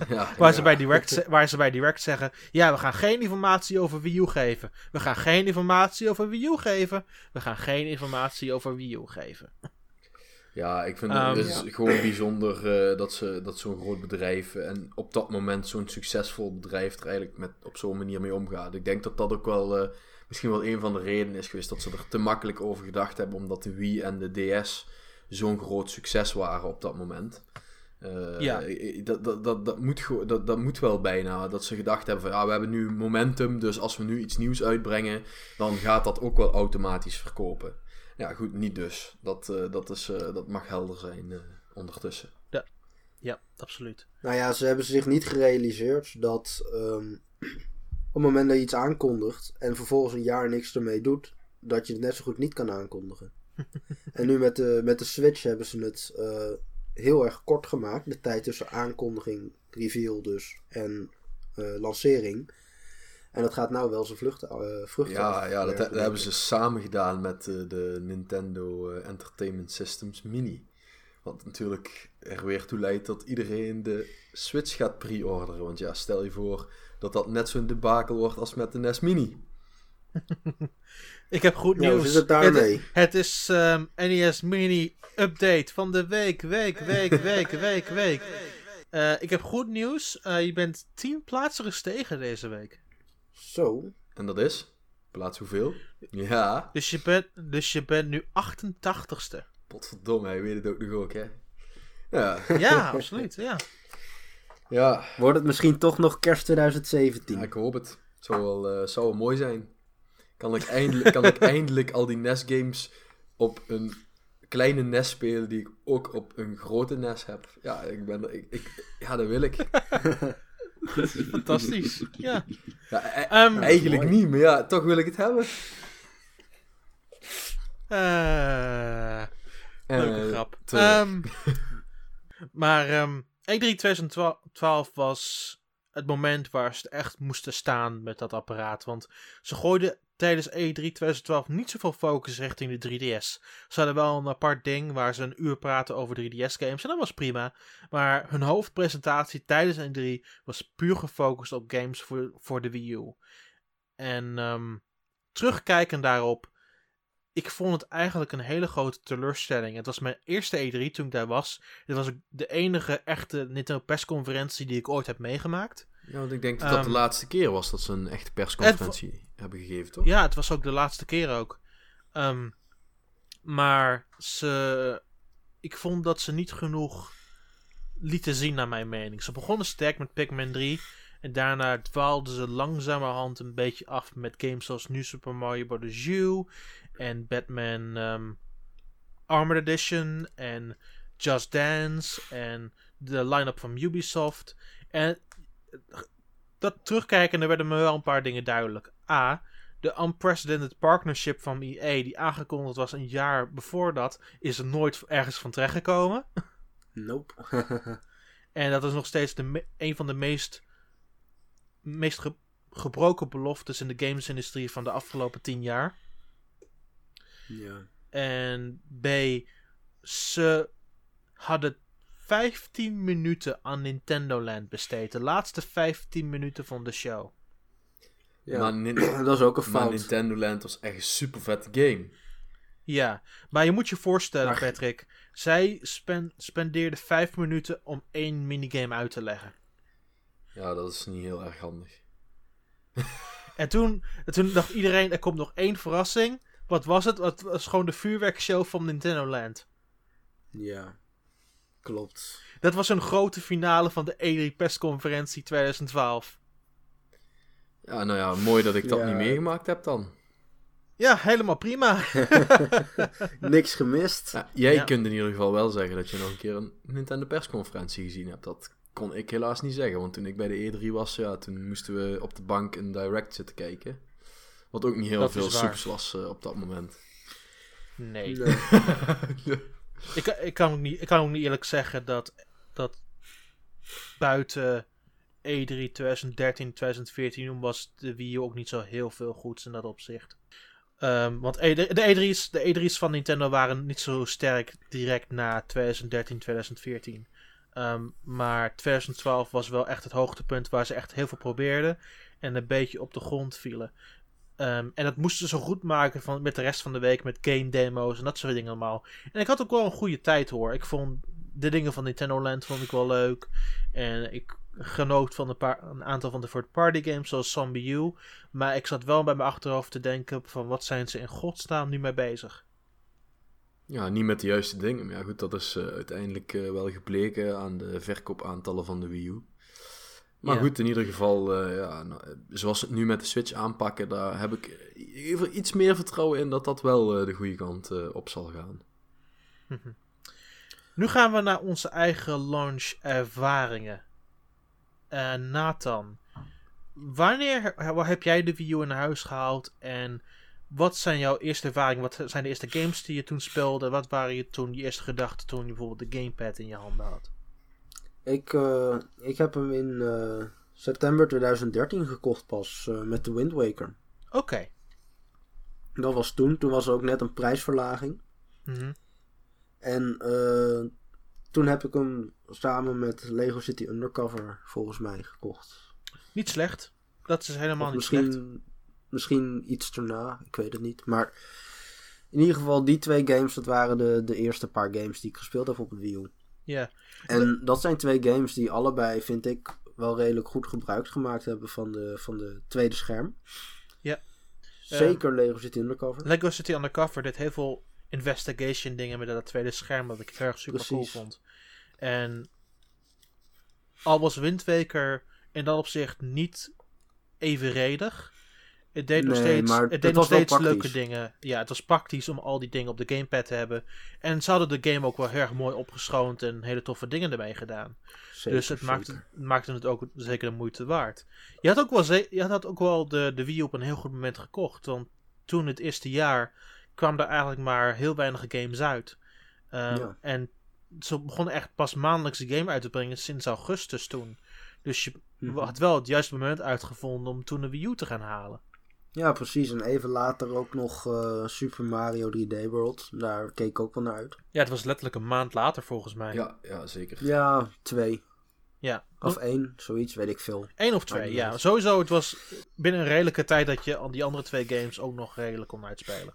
Ja, Waar, ja. ze bij Direct, waar ze bij Direct zeggen... Ja, we gaan geen informatie over Wii U geven. We gaan geen informatie over Wii U geven. We gaan geen informatie over Wii U geven. Ja, ik vind Ehm, het is Ja. gewoon bijzonder eh, dat, ze, dat zo'n groot bedrijf en op dat moment zo'n succesvol bedrijf er eigenlijk met, op zo'n manier mee omgaat. Ik denk dat dat ook wel eh, misschien wel een van de redenen is geweest dat ze er te makkelijk over gedacht hebben, omdat de Wii en de DS zo'n groot succes waren op dat moment. Eh, Ja. eh, Dat, dat, dat, dat, moet gewoon- dat, dat moet wel bijna. Dat ze gedacht hebben van ja, we hebben nu momentum, dus als we nu iets nieuws uitbrengen, dan gaat dat ook wel automatisch verkopen. Ja, goed, niet dus. Dat, eh, dat, is, eh, dat mag helder zijn eh, ondertussen. Ja, absoluut. Nou ja, ze hebben zich niet gerealiseerd dat ehm, op het moment dat je iets aankondigt en vervolgens een jaar niks ermee doet, dat je het net zo goed niet kan aankondigen. en nu met de, met de Switch hebben ze het eh, heel erg kort gemaakt, de tijd tussen aankondiging, reveal dus, en eh, lancering. En dat gaat nou wel zijn vlucht, eh vruchten Ja, ja dat, hebben ze samen gedaan met eh, de Nintendo eh, Entertainment Systems Mini. Wat natuurlijk er weer toe leidt dat iedereen de Switch gaat pre-orderen. Want ja, stel je voor dat dat net zo'n debakel wordt als met de NES Mini. Ik heb goed nieuws. zit het daarmee? Het is ehm, NES Mini Update van de week, week, week, week, week, week. Eh, ik heb goed nieuws. Eh, je bent 10 plaatsen gestegen deze week. Zo. En dat is? Plaats hoeveel? Ja. Dus je bent, dus je bent nu 88ste. Potverdomme, hij weet het ook nog ook, hè? Ja. Ja, absoluut. Ja. Ja. Wordt het misschien toch nog kerst 2017? Ja, ik hoop het. Het zou wel, eh, zou wel mooi zijn. Kan ik, eindelijk, kan ik eindelijk al die NES-games op een kleine NES spelen die ik ook op een grote NES heb. Ja, ik ben, ik, ik, ja dat wil ik. Fantastisch. Ja. Ja, e- Ehm, eigenlijk mooi. niet, maar ja, toch wil ik het hebben. eh, leuke Eh, grap. te- Ehm, maar ehm E3 2012 was het moment waar ze echt moesten staan met dat apparaat. Want ze gooiden tijdens E E3 2012 niet zoveel focus richting de 3DS. Ze hadden wel een apart ding waar ze een uur praten over 3DS-games. En dat was prima. Maar hun hoofdpresentatie tijdens E3 was puur gefocust op games voor, voor de Wii U. En ehm, terugkijkend daarop, ik vond het eigenlijk een hele grote teleurstelling. Het was mijn eerste E3 toen ik daar was. Dit was de enige echte Nintendo persconferentie die ik ooit heb meegemaakt. Ja, want ik denk dat dat de Ehm, laatste keer was dat ze een echte persconferentie hebben gegeven, toch? Ja, het was ook de laatste keer ook. Ehm, maar ze, ik vond dat ze niet genoeg lieten zien naar mijn mening. Ze begonnen sterk met Pikmin 3. En daarna dwaalden ze langzamerhand een beetje af met games zoals New Super Mario Bros. U. En Batman ehm, Armored Edition. En Just Dance. En de line-up van Ubisoft. En dat terugkijken, er werden me wel een paar dingen duidelijk. A. De unprecedented partnership van EA, die aangekondigd was een jaar voor dat, is er nooit ergens van terechtgekomen. Nope. En dat is nog steeds de een van de meest, meest ge- gebroken beloftes in de gamesindustrie van de afgelopen tien jaar. ja. En B. Ze hadden 15 minuten aan Nintendo Land besteed. De laatste 15 minuten van de show. ja. Maar, Nin- dat is ook een maar fout. Nintendo Land was echt een super vette game. Ja, maar je moet je voorstellen, Maar- Patrick. Zij spen spendeerde 5 minuten om één minigame uit te leggen. Ja, dat is niet heel erg handig. En toen, en toen dacht iedereen, er komt nog één verrassing. Wat was het? Het was gewoon de vuurwerkshow van Nintendo Land. Ja. Klopt. Dat was een grote finale van de E3 persconferentie 2012. Ja, nou ja, mooi dat ik dat Ja. niet meegemaakt heb dan. Ja, helemaal prima. Niks gemist. Ja, jij Ja. kunt in ieder geval wel zeggen dat je nog een keer een Nintendo persconferentie gezien hebt. Dat kon ik helaas niet zeggen, want toen ik bij de E3 was, ja, toen moesten we op de bank een direct zitten kijken. Wat ook niet heel Dat veel soeps was eh, op dat moment. Nee. Nee. Ik, ik, kan ook niet, ik kan eerlijk zeggen dat, dat buiten E3 2013, 2014 was de Wii ook niet zo heel veel goeds in dat opzicht. Ehm, want E3 de, E3's, de E3's van Nintendo waren niet zo sterk direct na 2013, 2014. Ehm, maar 2012 was wel echt het hoogtepunt waar ze echt heel veel probeerden en een beetje op de grond vielen. Ehm, en dat moesten ze goed maken van, met de rest van de week met game demo's en dat soort dingen allemaal. En ik had ook wel een goede tijd hoor. Ik vond de dingen van Nintendo Land vond ik wel leuk. En ik genoot van een, paar, een aantal van de third party games zoals Zombie U. Maar ik zat wel bij mijn achterhoofd te denken van wat zijn ze in godsnaam nu mee bezig. Ja, niet met de juiste dingen. Maar ja, goed, dat is eh, uiteindelijk eh, wel gebleken aan de verkoopaantallen van de Wii U. Maar Ja. goed, in ieder geval, eh, ja, nou, eh, zoals ze het nu met de Switch aanpakken, daar heb ik iets meer vertrouwen in dat dat wel eh, de goede kant op zal gaan. Nu gaan we naar onze eigen launch ervaringen. Nathan, wanneer heb jij de Wii U in huis gehaald en wat zijn jouw eerste ervaringen? Wat zijn de eerste games die je toen speelde? Wat waren je toen je eerste gedachten toen je bijvoorbeeld de gamepad in je handen had? Ik, eh, ik heb hem in eh, september 2013 gekocht pas eh, met de Wind Waker. Oké. Dat was toen. Toen was er ook net een prijsverlaging. Mhm. En toen heb ik hem samen met Lego City Undercover volgens mij gekocht. Niet slecht. Dat is helemaal Of niet slecht. misschien misschien iets erna, ik weet het niet. Maar in ieder geval, die twee games, dat waren de, de eerste paar games die ik gespeeld heb op de Wii U. Ja, En dat zijn twee games die allebei, vind ik, wel redelijk goed gebruik gemaakt hebben van de, van de tweede scherm. Ja. Zeker Lego City Undercover. Lego City Undercover deed heel veel investigation dingen met dat tweede scherm, wat ik heel erg super cool Precies. vond. En al was Wind Waker in dat opzicht niet evenredig. Het deed nog Nee, steeds, het het deed nog steeds leuke dingen. Ja, het was praktisch om al die dingen op de gamepad te hebben. En ze hadden de game ook wel heel erg mooi opgeschoond en hele toffe dingen ermee gedaan. Zeker, dus het maakte, het ook zeker de moeite waard. Je had ook wel, je had ook wel de, de Wii op een heel goed moment gekocht. Want toen het eerste jaar kwam er eigenlijk maar heel weinig games uit. Ehm, Ja. En ze begonnen echt pas maandelijks een game uit te brengen sinds augustus toen. Dus je Mhm. had wel het juiste moment uitgevonden om toen een Wii U te gaan halen. Ja, precies. En even later ook nog eh, Super Mario 3D World. Daar keek ik ook wel naar uit. Ja, het was letterlijk een maand later volgens mij. Ja, ja zeker. Ja, twee. Ja. Of één, zoiets, weet ik veel. Eén of twee, ja. uit. Sowieso, het was binnen een redelijke tijd dat je al die andere twee games ook nog redelijk kon uitspelen.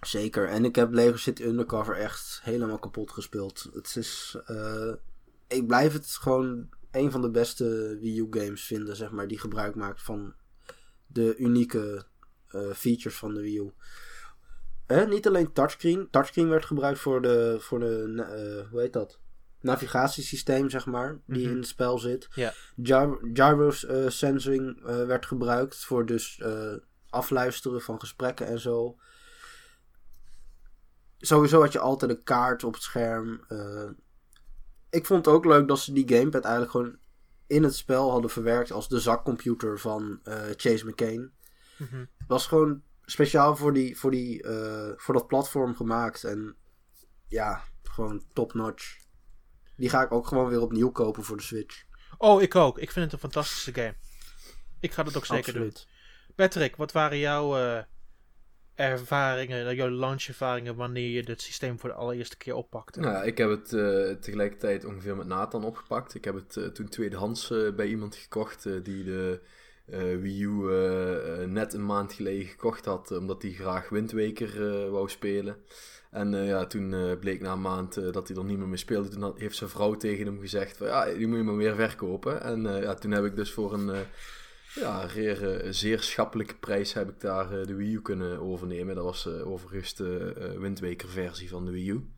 Zeker. En ik heb Lego City Undercover echt helemaal kapot gespeeld. Het is... eh, ik blijf het gewoon een van de beste Wii U games vinden, zeg maar, die gebruik maakt van de unieke eh, features van de Wii U. Eh, niet alleen touchscreen. Touchscreen werd gebruikt voor de, voor de eh, hoe heet dat? Navigatiesysteem, zeg maar, die Mhm. in het spel zit. Ja. Gyro eh, sensing werd gebruikt voor dus afluisteren van gesprekken en zo. Sowieso had je altijd een kaart op het scherm. ik vond het ook leuk dat ze die gamepad eigenlijk gewoon in het spel hadden verwerkt als de zakcomputer van eh, Chase McCain. Mhm. Was gewoon speciaal voor, die, voor, die, eh, voor dat platform gemaakt. En ja, gewoon top notch. Die ga ik ook gewoon weer opnieuw kopen voor de Switch. Oh, ik ook. Ik vind het een fantastische game. Ik ga dat ook zeker doen. Patrick, wat waren jouw eh, ervaringen, jouw launchervaringen wanneer je dit systeem voor de allereerste keer oppakte? Nou, ik heb het eh, tegelijkertijd ongeveer met Nathan opgepakt. Ik heb het eh, toen tweedehands eh, bij iemand gekocht die de Wii U net een maand geleden gekocht had, omdat hij graag Wind Waker eh, wou spelen. En ja, toen bleek na een maand dat hij er niet meer mee speelde. Toen heeft zijn vrouw tegen hem gezegd ja, die moet je maar weer verkopen. En ja, toen heb ik dus voor een ja, zeer, eh, zeer schappelijke prijs heb ik daar eh, de Wii U kunnen overnemen. Dat was eh, overigens de Wind Waker versie van de Wii U.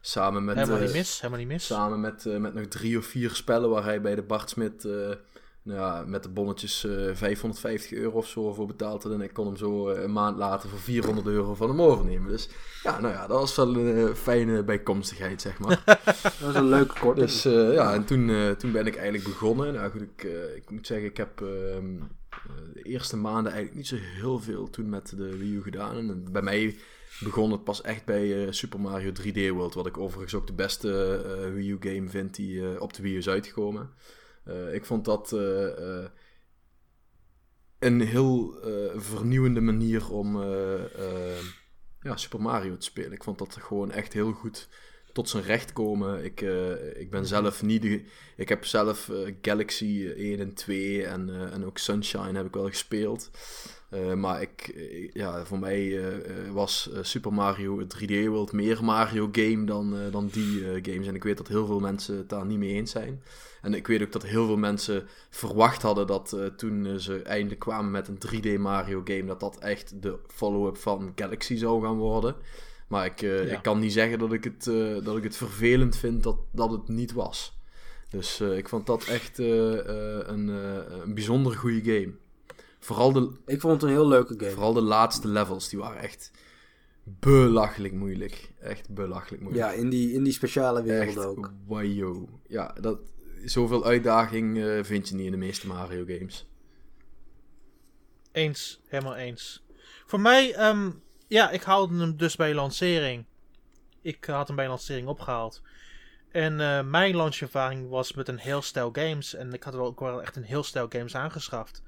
Samen met, helemaal niet mis, helemaal niet mis. Samen met, met nog drie of vier spellen waar hij bij de Bart Smit nou ja, met de bonnetjes eh 550 euro of zo voor betaald. En ik kon hem zo eh, een maand later voor 400 euro van hem overnemen. Dus ja, nou ja, dat was wel een eh, fijne bijkomstigheid, zeg maar. Dat was een leuke korting. Dus eh, ja, en toen, eh, toen ben ik eigenlijk begonnen. Nou goed, ik, eh, ik moet zeggen, ik heb ehm, eh, de eerste maanden eigenlijk niet zo heel veel toen met de Wii U gedaan. En bij mij begon het pas echt bij eh, Super Mario 3D World. Wat ik overigens ook de beste eh, Wii U game vind die eh, op de Wii U is uitgekomen. Eh, ik vond dat eh, eh, een heel vernieuwende manier om ja, Super Mario te spelen. Ik vond dat gewoon echt heel goed tot zijn recht komen. Ik, ik ben zelf niet de, Ik heb zelf Galaxy 1 en 2 en, en ook Sunshine heb ik wel gespeeld. Maar ik, ja, voor mij was Super Mario 3D World meer Mario game dan, dan die games. En ik weet dat heel veel mensen het daar niet mee eens zijn. En ik weet ook dat heel veel mensen verwacht hadden dat eh, toen eh, ze eindelijk kwamen met een 3D Mario game, dat dat echt de follow-up van Galaxy zou gaan worden. Maar ik, eh, Ja. ik kan niet zeggen dat ik het, dat ik het vervelend vind dat, dat het niet was. Dus ik vond dat echt een, een bijzonder goede game. Vooral de, Ik vond het een heel leuke game. vooral de laatste levels, die waren echt belachelijk moeilijk. Echt belachelijk moeilijk. Ja, in die, in die speciale wereld echt ook. wajo. Ja, dat, zoveel uitdaging eh, vind je niet in de meeste Mario games. Eens, helemaal eens. Voor mij, ehm, ja, ik haalde hem dus bij lancering. Ik had hem bij lancering opgehaald. En eh, mijn launchervaring was met een heel stel games. En ik had wel ook wel echt een heel stel games aangeschaft.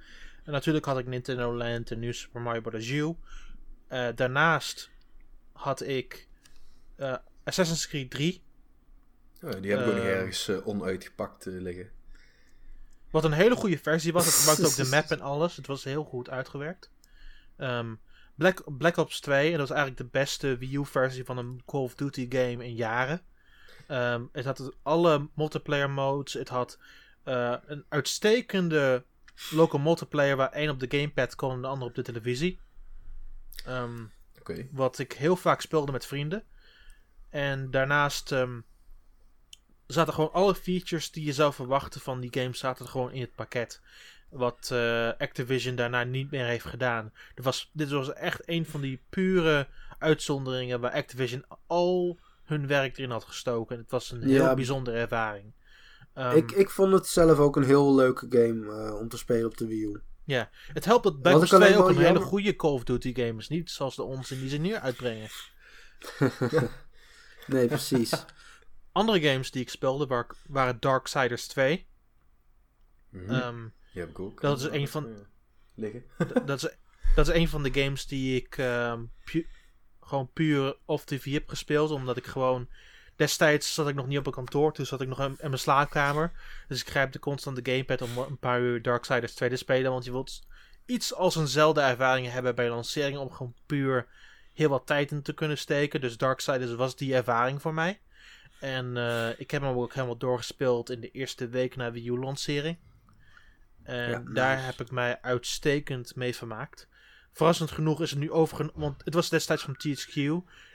En natuurlijk had ik Nintendo Land en nu Super Mario Bros. U. Eh, daarnaast had ik Assassin's Creed 3. Die heb ik ook nog Eh, ergens eh, onuitgepakt eh, liggen. Wat een hele goede versie was. Het gebruikte ook de map en alles. Het was heel goed uitgewerkt. Ehm, Black, Black Ops 2, en dat was eigenlijk de beste Wii U-versie van een Call of Duty game in jaren. Ehm, het had alle multiplayer modes. Het had eh, een uitstekende local multiplayer waar één op de gamepad kon en de ander op de televisie. Ehm, wat ik heel vaak speelde met vrienden. En daarnaast zaten gewoon alle features die je zou verwachten van die game zaten gewoon in het pakket. Wat eh, Activision daarna niet meer heeft gedaan. Er was, dit was echt een van die pure uitzonderingen waar Activision al hun werk erin had gestoken. Het was een heel Ja. bijzondere ervaring. Ehm, ik, ik vond het zelf ook een heel leuke game eh, om te spelen op de Wii U. Het helpt dat Black Wat Ops ik alleen 2 ook een hele goede Call of Duty game is. Niet zoals de onzin die ze nu uitbrengen. Nee, precies. Andere games die ik speelde waar- waren Darksiders 2. Mhm. Ehm, Die heb ik ook. dat is een van- Ja. Liggen. Dat, is, dat is een van de games die ik ehm, pu- gewoon puur off TV heb gespeeld. Omdat ik gewoon. Destijds zat ik nog niet op een kantoor, toen zat ik nog in, in mijn slaapkamer. Dus ik grijp de constante gamepad om een paar uur Darksiders 2 te spelen. Want je wilt iets als eenzelfde ervaring hebben bij lanceringen om gewoon puur heel wat tijd in te kunnen steken. Dus Darksiders was die ervaring voor mij. En eh, ik heb hem ook helemaal doorgespeeld in de eerste week na Wii U-lancering. En Ja, daar nice. heb ik mij uitstekend mee vermaakt. Verrassend genoeg is het nu overgenomen, want het was destijds van THQ.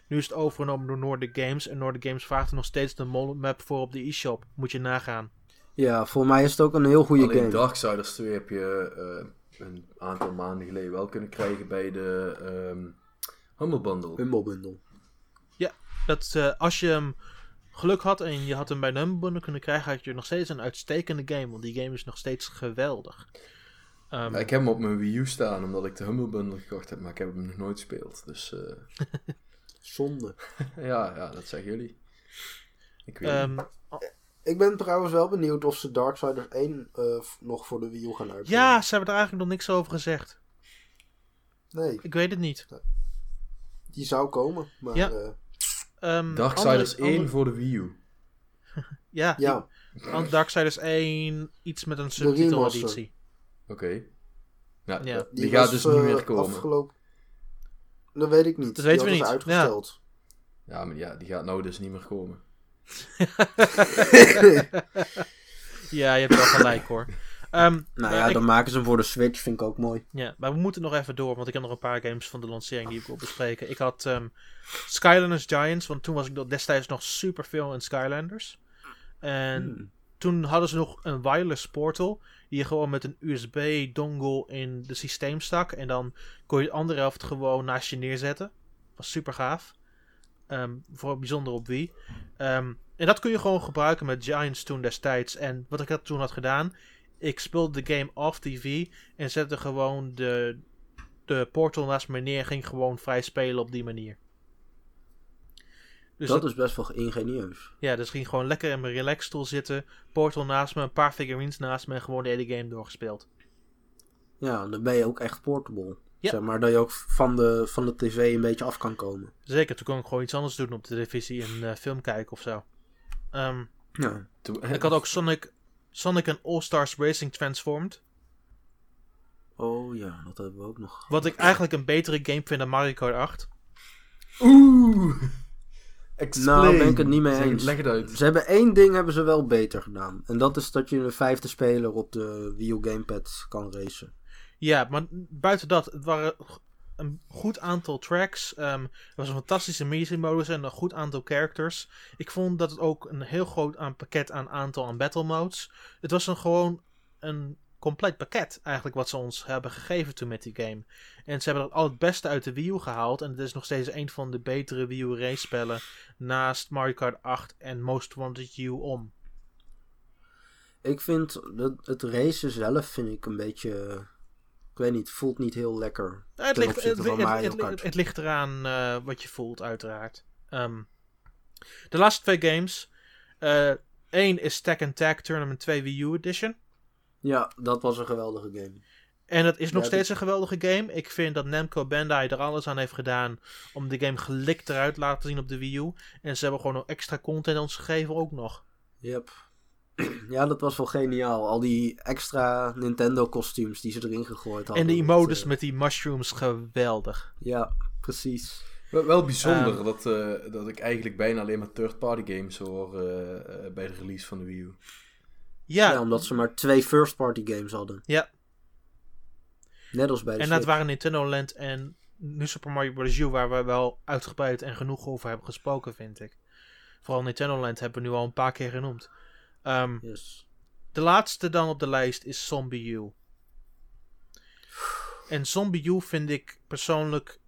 Nu is het overgenomen door Nordic Games. En Nordic Games vraagt er nog steeds de map voor op de e-shop. Moet je nagaan. Ja, voor mij is het ook een heel goede Alleen game. Darksiders 2 heb je eh, een aantal maanden geleden wel kunnen krijgen bij de ehm Humble Bundle. Humble Bundle. Dat eh, als je hem geluk had en je had hem bij de Humble Bundle kunnen krijgen, had je nog steeds een uitstekende game. Want die game is nog steeds geweldig. Ehm, Ja, ik heb hem op mijn Wii U staan omdat ik de Humble Bundle gekocht heb, maar ik heb hem nog nooit gespeeld. Dus eh, Zonde. ja, ja, dat zeggen jullie. Ik weet ehm, niet. Ik ben trouwens wel benieuwd of ze Darksiders 1 eh, f- nog voor de Wii U gaan uitbrengen. ja, ze hebben er eigenlijk nog niks over gezegd. Nee, Ik weet het niet. die zou komen. Maar Ja. ja, Ehm, Darksiders andere- 1 andere- voor de Wii U. Ja, ja. Want Darksiders 1 iets met een subtiteleditie. Oké. Ja, die, die gaat dus niet eh, meer komen. Afgelopen... Dat weet ik niet. Dat weten Die we niet. uitgesteld. Ja, maar ja, die gaat nou dus niet meer komen. Ja, je hebt wel gelijk hoor. Ehm, Nou ja, ik- dan maken ze hem voor de Switch, vind ik ook mooi. ja, maar we moeten nog even door, want ik heb nog een paar games van de lancering die ik wil bespreken. Ik had ehm, Skylanders Giants, want toen was ik destijds nog super veel in Skylanders. En Hmm. toen hadden ze nog een wireless portal, die je gewoon met een USB-dongle in de systeem stak. En dan kon je de andere helft gewoon naast je neerzetten. Was super gaaf. Ehm vooral bijzonder op Wii. En dat kun je gewoon gebruiken met Giants toen destijds. En wat ik had toen had gedaan, ik speelde de game off TV en zette gewoon de, de portal naast me neer en ging gewoon vrij spelen op die manier. Dus dat dat- is best wel ingenieus. ja, dus ging gewoon lekker in mijn relaxstoel zitten, portal naast me, een paar figurines naast me en gewoon de hele game doorgespeeld. Ja, dan ben je ook echt portable. Ja. Zeg maar dat je ook van de, van de tv een beetje af kan komen. Zeker, toen kon ik gewoon iets anders doen op de televisie, een eh, film kijken of zo. Ehm, Ja. Toen- ik had ook Sonic, Sonic en All-Stars Racing Transformed. Oh ja, dat hebben we ook nog. Wat ik eigenlijk een betere game vind dan Mario Kart 8. Oeh! Explain. Nou, ben ik het niet mee eens. Leg het uit. Ze hebben één ding hebben ze wel beter gedaan. En dat is dat je een vijfde speler op de Wii U Gamepad kan racen. Ja, maar buiten dat, het waren een goed aantal tracks. ehm, er was een fantastische music-modus en een goed aantal characters. Ik vond dat het ook een heel groot pakket aan aantal aan battle modes. Het was een gewoon een compleet pakket eigenlijk wat ze ons hebben gegeven toen met die game. En ze hebben er al het beste uit de Wii U gehaald. En het is nog steeds een van de betere Wii U race spellen naast Mario Kart 8 en Most Wanted U om. Ik vind dat het racen zelf vind ik een beetje. Ik weet niet, voelt niet heel lekker. Nou, het, ligt, het, opzichte van het- Mario het- Kart. het ligt eraan eh, wat je voelt, uiteraard. Ehm, de laatste twee games. Eén is Tekken Tag Tournament 2 Wii U Edition. Ja, dat was een geweldige game. En dat is nog Ja, steeds een geweldige game. Ik vind dat Namco Bandai er alles aan heeft gedaan om de game gelikt eruit te laten zien op de Wii U. En ze hebben gewoon nog extra content ons gegeven ook nog. Yep. Ja, dat was wel geniaal. Al die extra Nintendo-kostuums die ze erin gegooid hadden. En de Dat, emotes eh, met die mushrooms, geweldig. Ja, precies. Wel, wel bijzonder Ehm. dat, eh, dat ik eigenlijk bijna alleen maar third-party games hoor eh, bij de release van de Wii U. Ja, Ja, omdat ze maar twee first-party games hadden. Ja. Net als bij de en dat waren Nintendo Land en New Super Mario Bros. U, waar we wel uitgebreid en genoeg over hebben gesproken, vind ik. Vooral Nintendo Land hebben we nu al een paar keer genoemd. Ehm, Yes. de laatste dan op de lijst is Zombie U. En Zombie U vind ik persoonlijk...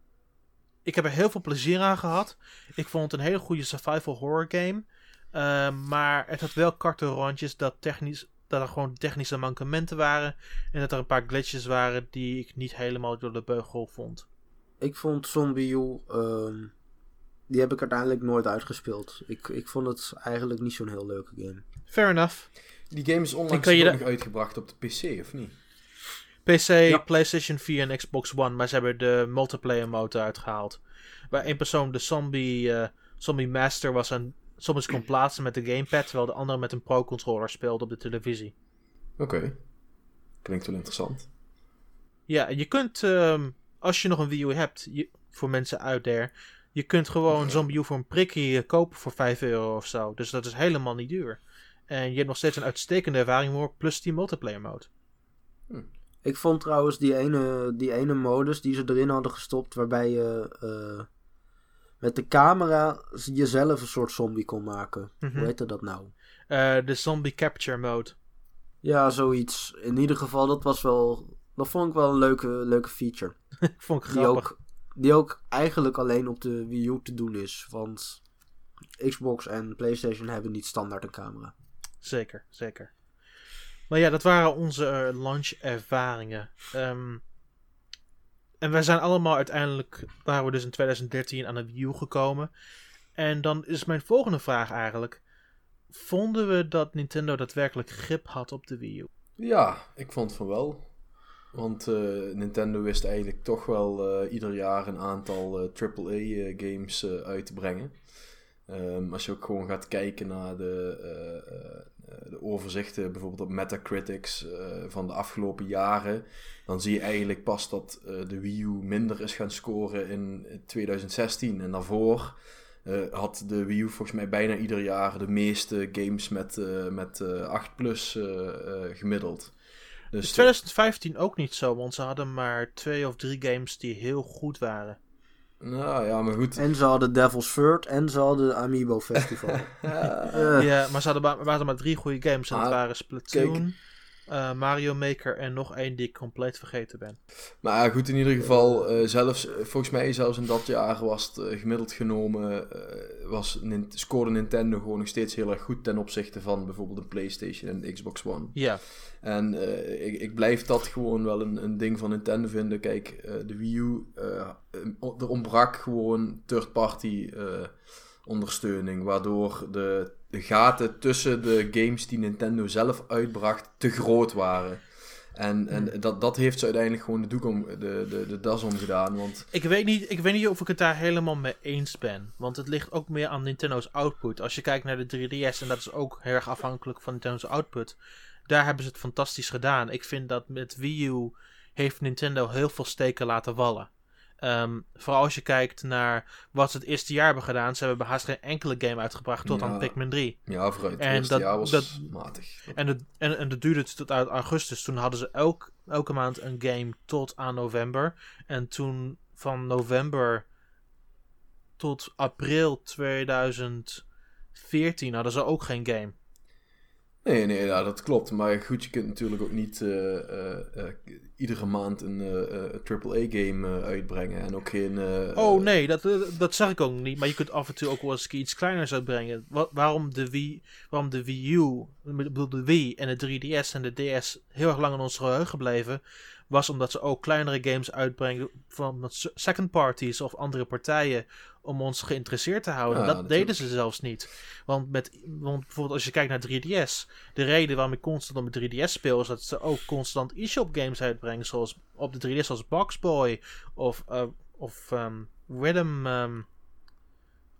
Ik heb er heel veel plezier aan gehad. Ik vond het een hele goede survival horror game. Ehm, maar het had wel korte rondjes dat, technisch, dat er gewoon technische mankementen waren. En dat er een paar glitches waren die ik niet helemaal door de beugel vond. Ik vond Zombie U... ehm, die heb ik uiteindelijk nooit uitgespeeld. Ik, ik vond het eigenlijk niet zo'n heel leuke game. Fair enough. Die game is onlangs je nog uitgebracht op de PC, of niet? PC, PlayStation 4 en Xbox One, maar ze hebben de multiplayer mode uitgehaald. Waar één persoon de zombie, eh, zombie master was en zombies kon plaatsen met de gamepad, terwijl de andere met een pro-controller speelde op de televisie. Oké. Klinkt wel interessant. Ja, je kunt, ehm, als je nog een Wii U hebt, je, voor mensen uit there, je kunt gewoon Zombie U voor een prikkie kopen voor 5 euro of zo. Dus dat is helemaal niet duur. En je hebt nog steeds een uitstekende ervaring voor, plus die multiplayer mode. Ik vond trouwens die ene, die ene modus die ze erin hadden gestopt, waarbij je eh, met de camera jezelf een soort zombie kon maken. Mhm. Hoe heette dat nou? Eh, de zombie capture mode. Ja, zoiets. In ieder geval, dat was wel. Dat vond ik wel een leuke, leuke feature. Vond ik Die grappig. ook, die ook eigenlijk alleen op de Wii U te doen is. Want Xbox en PlayStation hebben niet standaard een camera. Zeker, zeker. Maar ja, dat waren onze eh, launch-ervaringen. Ehm, en wij zijn allemaal uiteindelijk, waren we dus in 2013 aan de Wii U gekomen. En dan is mijn volgende vraag eigenlijk: vonden we dat Nintendo daadwerkelijk grip had op de Wii U? Ja, ik vond van wel. Want eh, Nintendo wist eigenlijk toch wel eh, ieder jaar een aantal AAA-games uit te brengen. Ehm, als je ook gewoon gaat kijken naar de, de overzichten, bijvoorbeeld op Metacritics eh, van de afgelopen jaren, dan zie je eigenlijk pas dat eh, de Wii U minder is gaan scoren in 2016. En daarvoor eh, had de Wii U volgens mij bijna ieder jaar de meeste games met, eh, met eh 8 plus eh, eh, gemiddeld. In Dus 2015 ook niet zo, want ze hadden maar twee of drie games die heel goed waren. Nou ja, maar goed. En ze hadden Devil's Third en ze hadden Amiibo Festival. Eh, Ja, maar ze hadden maar, waren maar drie goede games. En dat Ah, waren Splatoon, eh, Mario Maker en nog één die ik compleet vergeten ben. Maar goed, in ieder geval, eh, zelfs, eh, volgens mij zelfs in dat jaar was het gemiddeld genomen, was, scoorde Nintendo gewoon nog steeds heel erg goed ten opzichte van bijvoorbeeld de PlayStation en de Xbox One. Ja, En ik, ik blijf dat gewoon wel een, een ding van Nintendo vinden. Kijk, de Wii U, er ontbrak gewoon third-party ondersteuning, waardoor de, de gaten tussen de games die Nintendo zelf uitbracht te groot waren. En, en dat, dat heeft ze uiteindelijk gewoon de, doek om, de, de, de das om gedaan. Want ik weet, niet, ik weet niet of ik het daar helemaal mee eens ben. Want het ligt ook meer aan Nintendo's output. Als je kijkt naar de 3DS, en dat is ook heel erg afhankelijk van Nintendo's output. Daar hebben ze het fantastisch gedaan. Ik vind dat met Wii U heeft Nintendo heel veel steken laten vallen. Ehm, vooral als je kijkt naar wat ze het eerste jaar hebben gedaan. Ze hebben haast geen enkele game uitgebracht tot Ja. aan Pikmin 3. ja, vooruit het En eerste dat- jaar was dat- matig. En, het, en, en dat duurde tot uit augustus. Toen hadden ze elk, elke maand een game tot aan november. En toen van november tot april 2014 hadden ze ook geen game. Nee, nee, dat klopt. Maar goed, je kunt natuurlijk ook niet eh, eh, eh, iedere maand een AAA-game uitbrengen. En ook geen... Oh nee, dat, dat zeg ik ook niet. Maar je kunt af en toe ook wel eens iets kleiners uitbrengen. Wa- waarom, de Wii, waarom de Wii U, bedoel de Wii en de 3DS en de DS heel erg lang in ons geheugen bleven, was omdat ze ook kleinere games uitbrengen van second parties of andere partijen om ons geïnteresseerd te houden. Ja, dat natuurlijk. deden ze zelfs niet. Want, met, want bijvoorbeeld als je kijkt naar 3DS, de reden waarom ik constant op mijn 3DS speel is dat ze ook constant e-shop games uitbrengen, zoals op de 3DS zoals Boxboy of, eh, of ehm, Rhythm. ehm,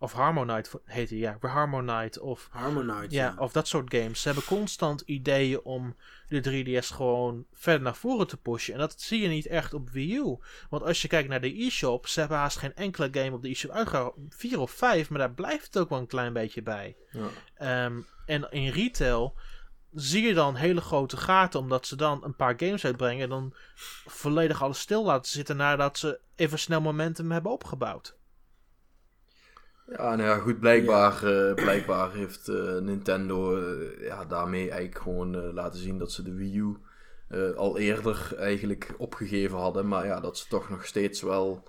of Harmonite heet die, ja, Harmonite of Harmonite. ja, of dat soort games. Ze hebben constant ideeën om de 3DS gewoon verder naar voren te pushen. En dat zie je niet echt op Wii U. Want als je kijkt naar de eShop, ze hebben haast geen enkele game op de eShop uitgehouden. Vier of vijf, maar daar blijft het ook wel een klein beetje bij. Ja. Ehm, en in retail zie je dan hele grote gaten, omdat ze dan een paar games uitbrengen en dan volledig alles stil laten zitten nadat ze even snel momentum hebben opgebouwd. Ja, nou ja, goed, blijkbaar, eh, blijkbaar heeft eh, Nintendo eh, ja, daarmee eigenlijk gewoon laten zien dat ze de Wii U al eerder eigenlijk opgegeven hadden. Maar ja, dat ze toch nog steeds wel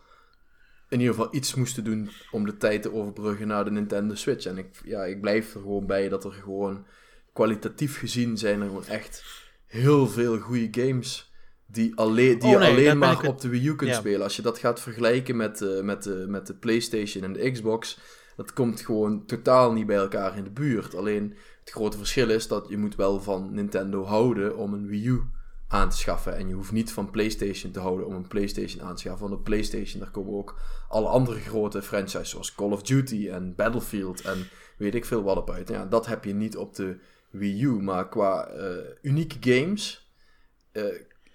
in ieder geval iets moesten doen om de tijd te overbruggen naar de Nintendo Switch. En ik, ja, ik blijf er gewoon bij dat er gewoon kwalitatief gezien zijn er gewoon echt heel veel goede games die, alleen, die Oh nee, alleen maar ik op de Wii U kunt Ja. spelen. Als je dat gaat vergelijken met, eh, met, de, met de PlayStation en de Xbox, dat komt gewoon totaal niet bij elkaar in de buurt. Alleen het grote verschil is dat je moet wel van Nintendo houden om een Wii U aan te schaffen. En je hoeft niet van PlayStation te houden om een PlayStation aan te schaffen. Want op PlayStation daar komen ook alle andere grote franchises zoals Call of Duty en Battlefield en weet ik veel wat op uit. Ja, dat heb je niet op de Wii U. Maar qua eh, unieke games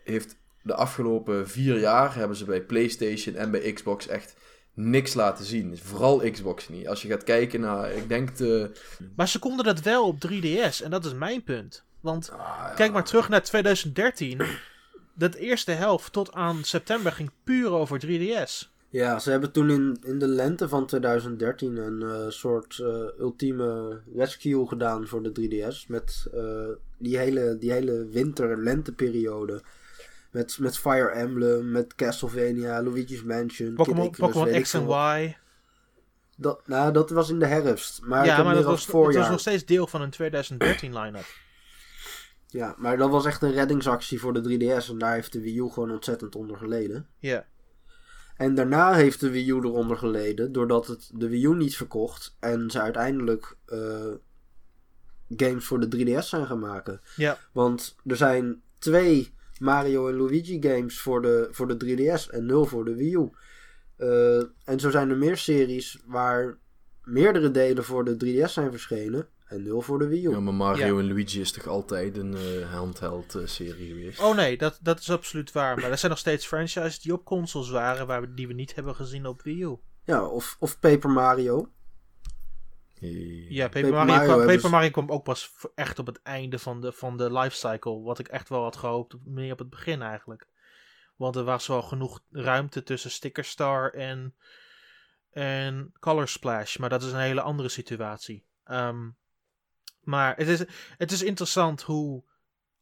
heeft de afgelopen vier jaar hebben ze bij PlayStation en bij Xbox echt niks laten zien. Vooral Xbox niet. Als je gaat kijken naar, ik denk de... Maar ze konden dat wel op 3DS en dat is mijn punt. Want Ah, ja. kijk maar terug naar 2013. Dat eerste helft tot aan september ging puur over 3DS. Ja, ze hebben toen in, in de lente van 2013 een eh, soort eh, ultieme rescue gedaan voor de 3DS. Met eh, die hele, die hele winter-lenteperiode. Met, met Fire Emblem, met Castlevania, Luigi's Mansion, Pokémon, X en. Y. Dat, nou, dat was in de herfst. Maar ja, maar dat was, dat was nog steeds deel van een 2013 line-up. Ja, maar dat was echt een reddingsactie voor de 3DS. En daar heeft de Wii U gewoon ontzettend onder geleden. Ja. En daarna heeft de Wii U eronder geleden, doordat het de Wii U niet verkocht en ze uiteindelijk eh, games voor de 3DS zijn gaan maken. Ja. Want er zijn twee Mario en Luigi games voor de, voor de 3DS en nul voor de Wii U. Eh, en zo zijn er meer series waar meerdere delen voor de 3DS zijn verschenen en nul voor de Wii U. Ja, maar Mario Ja. en Luigi is toch altijd een eh, handheld eh, serie geweest? Oh nee, dat, dat is absoluut waar. Maar er zijn nog steeds franchises die op consoles waren, waar we, die we niet hebben gezien op Wii U. Ja, of, of Paper Mario. Ja, Paper, Paper Mario, Mario kwam, hebben Paper Mario kwam ook pas echt op het einde van de, van de lifecycle. Wat ik echt wel had gehoopt, meer op het begin eigenlijk. Want er was wel genoeg ruimte tussen Sticker Star en, en Color Splash. Maar dat is een hele andere situatie. Ehm, maar het is, het is interessant hoe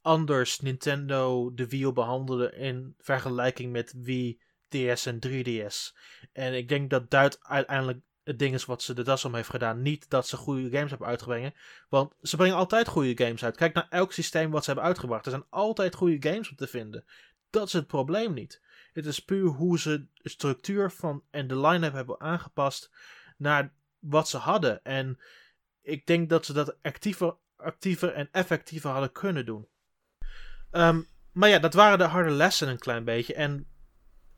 anders Nintendo de Wii behandelde in vergelijking met Wii, DS en 3DS. En ik denk dat dat uiteindelijk het ding is wat ze de das om heeft gedaan. Niet dat ze goede games hebben uitgebrengen. Want ze brengen altijd goede games uit. Kijk naar elk systeem wat ze hebben uitgebracht. Er zijn altijd goede games op te vinden. Dat is het probleem niet. Het is puur hoe ze de structuur van en de line-up hebben aangepast naar wat ze hadden. En ik denk dat ze dat actiever, actiever en effectiever hadden kunnen doen. Ehm, maar ja, dat waren de harde lessen een klein beetje. En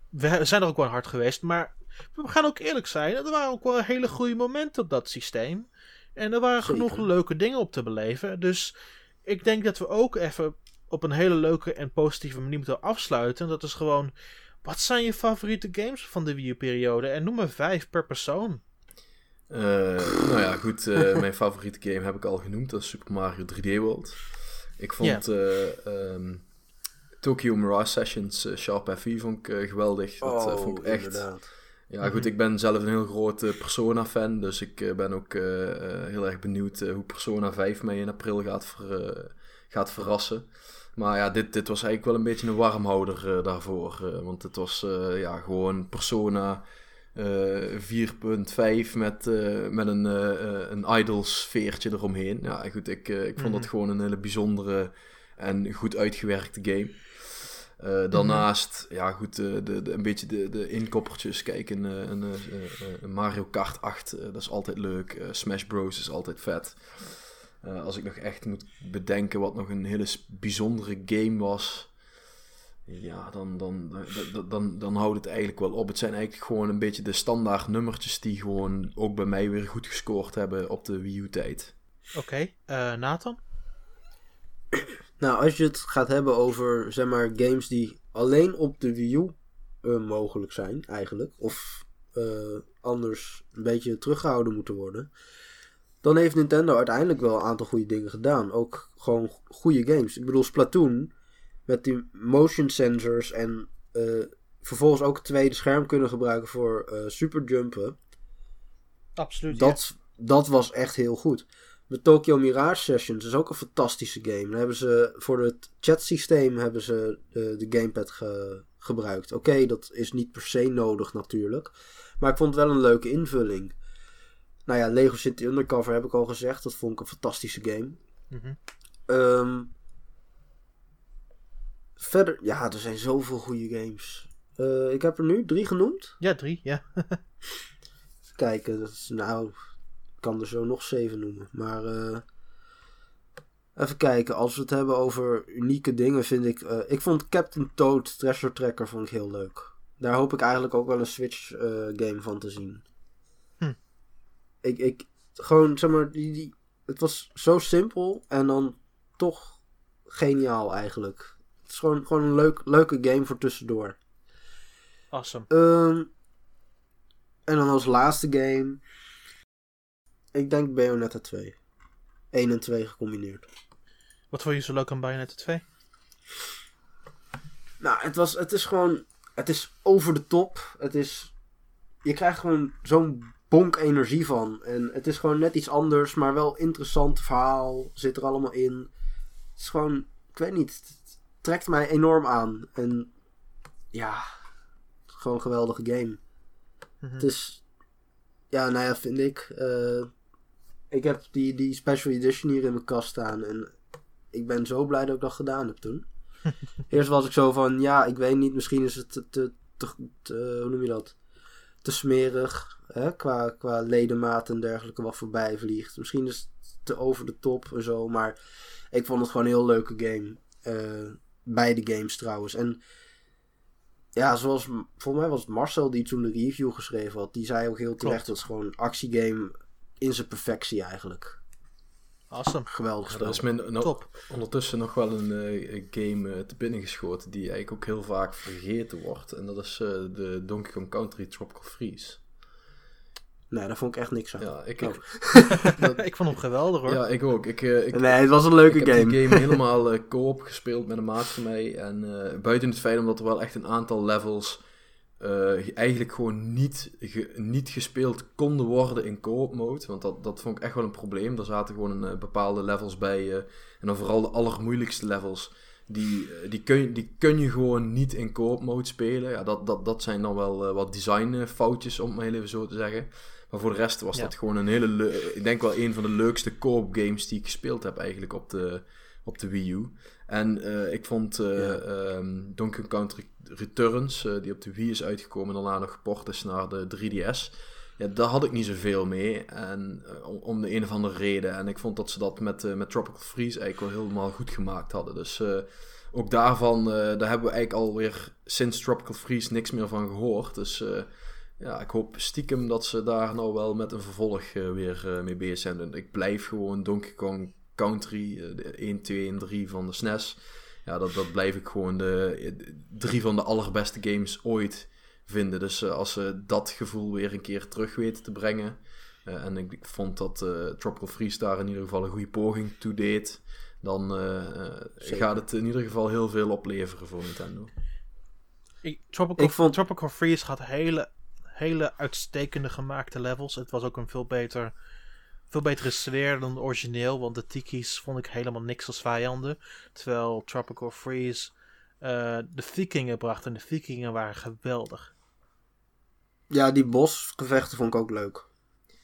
we zijn er ook wel hard geweest. Maar we gaan ook eerlijk zijn. Er waren ook wel hele goede momenten op dat systeem. En er waren Zeker. genoeg leuke dingen op te beleven. Dus ik denk dat we ook even op een hele leuke en positieve manier moeten afsluiten. Dat is gewoon. Wat zijn je favoriete games van de Wii U-periode? En noem maar vijf per persoon. Eh, nou ja, goed. eh, mijn favoriete game heb ik al genoemd. Dat is Super Mario 3D World. Ik vond eh, ehm, Tokyo Mirage Sessions Sharp FE vond ik geweldig. Dat eh, vond ik echt... Oh, inderdaad. Ja, goed. Mhm. Ik ben zelf een heel grote Persona-fan. Dus ik eh, ben ook eh, eh, heel erg benieuwd hoe Persona 5 mij in april gaat, ver, gaat verrassen. Maar ja, dit, dit was eigenlijk wel een beetje een warmhouder daarvoor. want het was ja, gewoon Persona eh 4.5 met, met een, een idol-sfeertje eromheen. Ja, goed. Ik, ik vond Mhm. dat gewoon een hele bijzondere en goed uitgewerkte game. Eh, daarnaast, ja goed, eh, de, de, een beetje de, de inkoppertjes. Kijk, een, eh, een, een Mario Kart 8, eh, dat is altijd leuk. Smash Bros. is altijd vet. Als ik nog echt moet bedenken wat nog een hele bijzondere game was. Ja, dan, dan, dan, dan, dan houdt het eigenlijk wel op. Het zijn eigenlijk gewoon een beetje de standaard nummertjes die gewoon ook bij mij weer goed gescoord hebben op de Wii U-tijd. Oké, Nathan? Nou, als je het gaat hebben over, zeg maar, games die alleen op de Wii U eh, mogelijk zijn, eigenlijk. Of eh, anders een beetje teruggehouden moeten worden. Dan heeft Nintendo uiteindelijk wel een aantal goede dingen gedaan. Ook gewoon goede games. Ik bedoel, Splatoon met die motion sensors en eh, vervolgens ook het tweede scherm kunnen gebruiken voor eh superjumpen. Absoluut. Dat, dat was echt heel goed. De Tokyo Mirage Sessions is ook een fantastische game. Dan hebben ze voor het chatsysteem hebben ze de, de gamepad ge- gebruikt. Oké, dat is niet per se nodig natuurlijk. Maar ik vond het wel een leuke invulling. Nou ja, Lego City Undercover heb ik al gezegd. Dat vond ik een fantastische game. Mhm. Ehm, verder, ja, er zijn zoveel goede games. Eh, ik heb er nu drie genoemd. Ja, drie, ja. Even kijken, dat is, nou, kan er zo nog zeven noemen. Maar eh, even kijken, als we het hebben over unieke dingen, vind ik. eh, ik vond Captain Toad Treasure Tracker vond ik heel leuk. Daar hoop ik eigenlijk ook wel een Switch eh, game van te zien. Hm. Ik, ik, gewoon, zeg maar, die, die, het was zo simpel en dan toch geniaal eigenlijk. Het is gewoon, gewoon een leuk, leuke game voor tussendoor. Awesome. Ehm, en dan als laatste game. Ik denk Bayonetta 2. 1 en 2 gecombineerd. Wat vond je zo leuk aan Bayonetta 2? Nou, het, was, het is gewoon. Het is over de top. Het is. Je krijgt gewoon zo'n bonk energie van. En het is gewoon net iets anders, maar wel interessant verhaal. Zit er allemaal in. Het is gewoon. Ik weet niet. Het trekt mij enorm aan. En. Ja. Gewoon een geweldige game. Mhm. Het is. Ja, nou ja, vind ik. eh, ik heb die, die special edition hier in mijn kast staan. En ik ben zo blij dat ik dat gedaan heb toen. Eerst was ik zo van, ja, ik weet niet, misschien is het te, te, te- te- hoe noem je dat? Te smerig, hè? Qua, qua ledemaat en dergelijke wat voorbij vliegt. Misschien is het te over de top en zo, maar ik vond het gewoon een heel leuke game. Eh, beide games trouwens. En ja, zoals, volgens mij was het Marcel die toen de review geschreven had. Die zei ook heel terecht, dat is gewoon een actiegame in zijn perfectie eigenlijk. Awesome. Geweldig spel. er is me no- Top. ondertussen nog wel een eh, game eh, te binnen geschoten die eigenlijk ook heel vaak vergeten wordt. En dat is eh, de Donkey Kong Country Tropical Freeze. Nee, daar vond ik echt niks aan. Ja, ik, Oh. ik, ik vond hem geweldig hoor. ja, ik ook. Ik, eh, ik, Nee, het was een leuke ik heb game. die game helemaal eh, co-op gespeeld met een maat van mij. En eh, buiten het feit omdat er wel echt een aantal levels eh, eigenlijk gewoon niet, ge- niet gespeeld konden worden in co-op mode. Want dat, dat vond ik echt wel een probleem. Er zaten gewoon een, eh, bepaalde levels bij. eh, en dan vooral de allermoeilijkste levels. Die, eh, die, kun, je- die kun je gewoon niet in co-op mode spelen. Ja, dat, dat, dat zijn dan wel eh, wat designfoutjes, om het maar even zo te zeggen. Maar voor de rest was Ja. dat gewoon een hele... Ik denk wel een van de leukste co-op games die ik gespeeld heb eigenlijk op de, op de Wii U. En eh, ik vond eh Ja. ehm, Donkey Kong Country Returns, eh, die op de Wii is uitgekomen en daarna nog geport is naar de 3DS. Ja, daar had ik niet zoveel mee. En, eh, om, de een of andere reden. En ik vond dat ze dat met, eh, met Tropical Freeze eigenlijk wel helemaal goed gemaakt hadden. Dus ook daarvan, daar hebben we eigenlijk alweer sinds Tropical Freeze niks meer van gehoord. Dus ja, ik hoop stiekem dat ze daar nou wel met een vervolg weer mee bezig zijn. Ik blijf gewoon Donkey Kong Country, de 1, 2 en 3 van de SNES. Ja, dat, dat blijf ik gewoon de, drie van de allerbeste games ooit vinden. Dus eh, als ze dat gevoel weer een keer terug weten te brengen. eh, en ik vond dat eh, Tropical Freeze daar in ieder geval een goede poging toe deed. Dan eh, eh, gaat het in ieder geval heel veel opleveren voor Nintendo. Ik, Tropical, Ik vond- Tropical Freeze had hele, hele uitstekende gemaakte levels. Het was ook een veel, beter, veel betere sfeer dan het origineel. Want de Tiki's vond ik helemaal niks als vijanden. Terwijl Tropical Freeze eh, de Vikingen bracht. En de Vikingen waren geweldig. Ja, die bosgevechten vond ik ook leuk.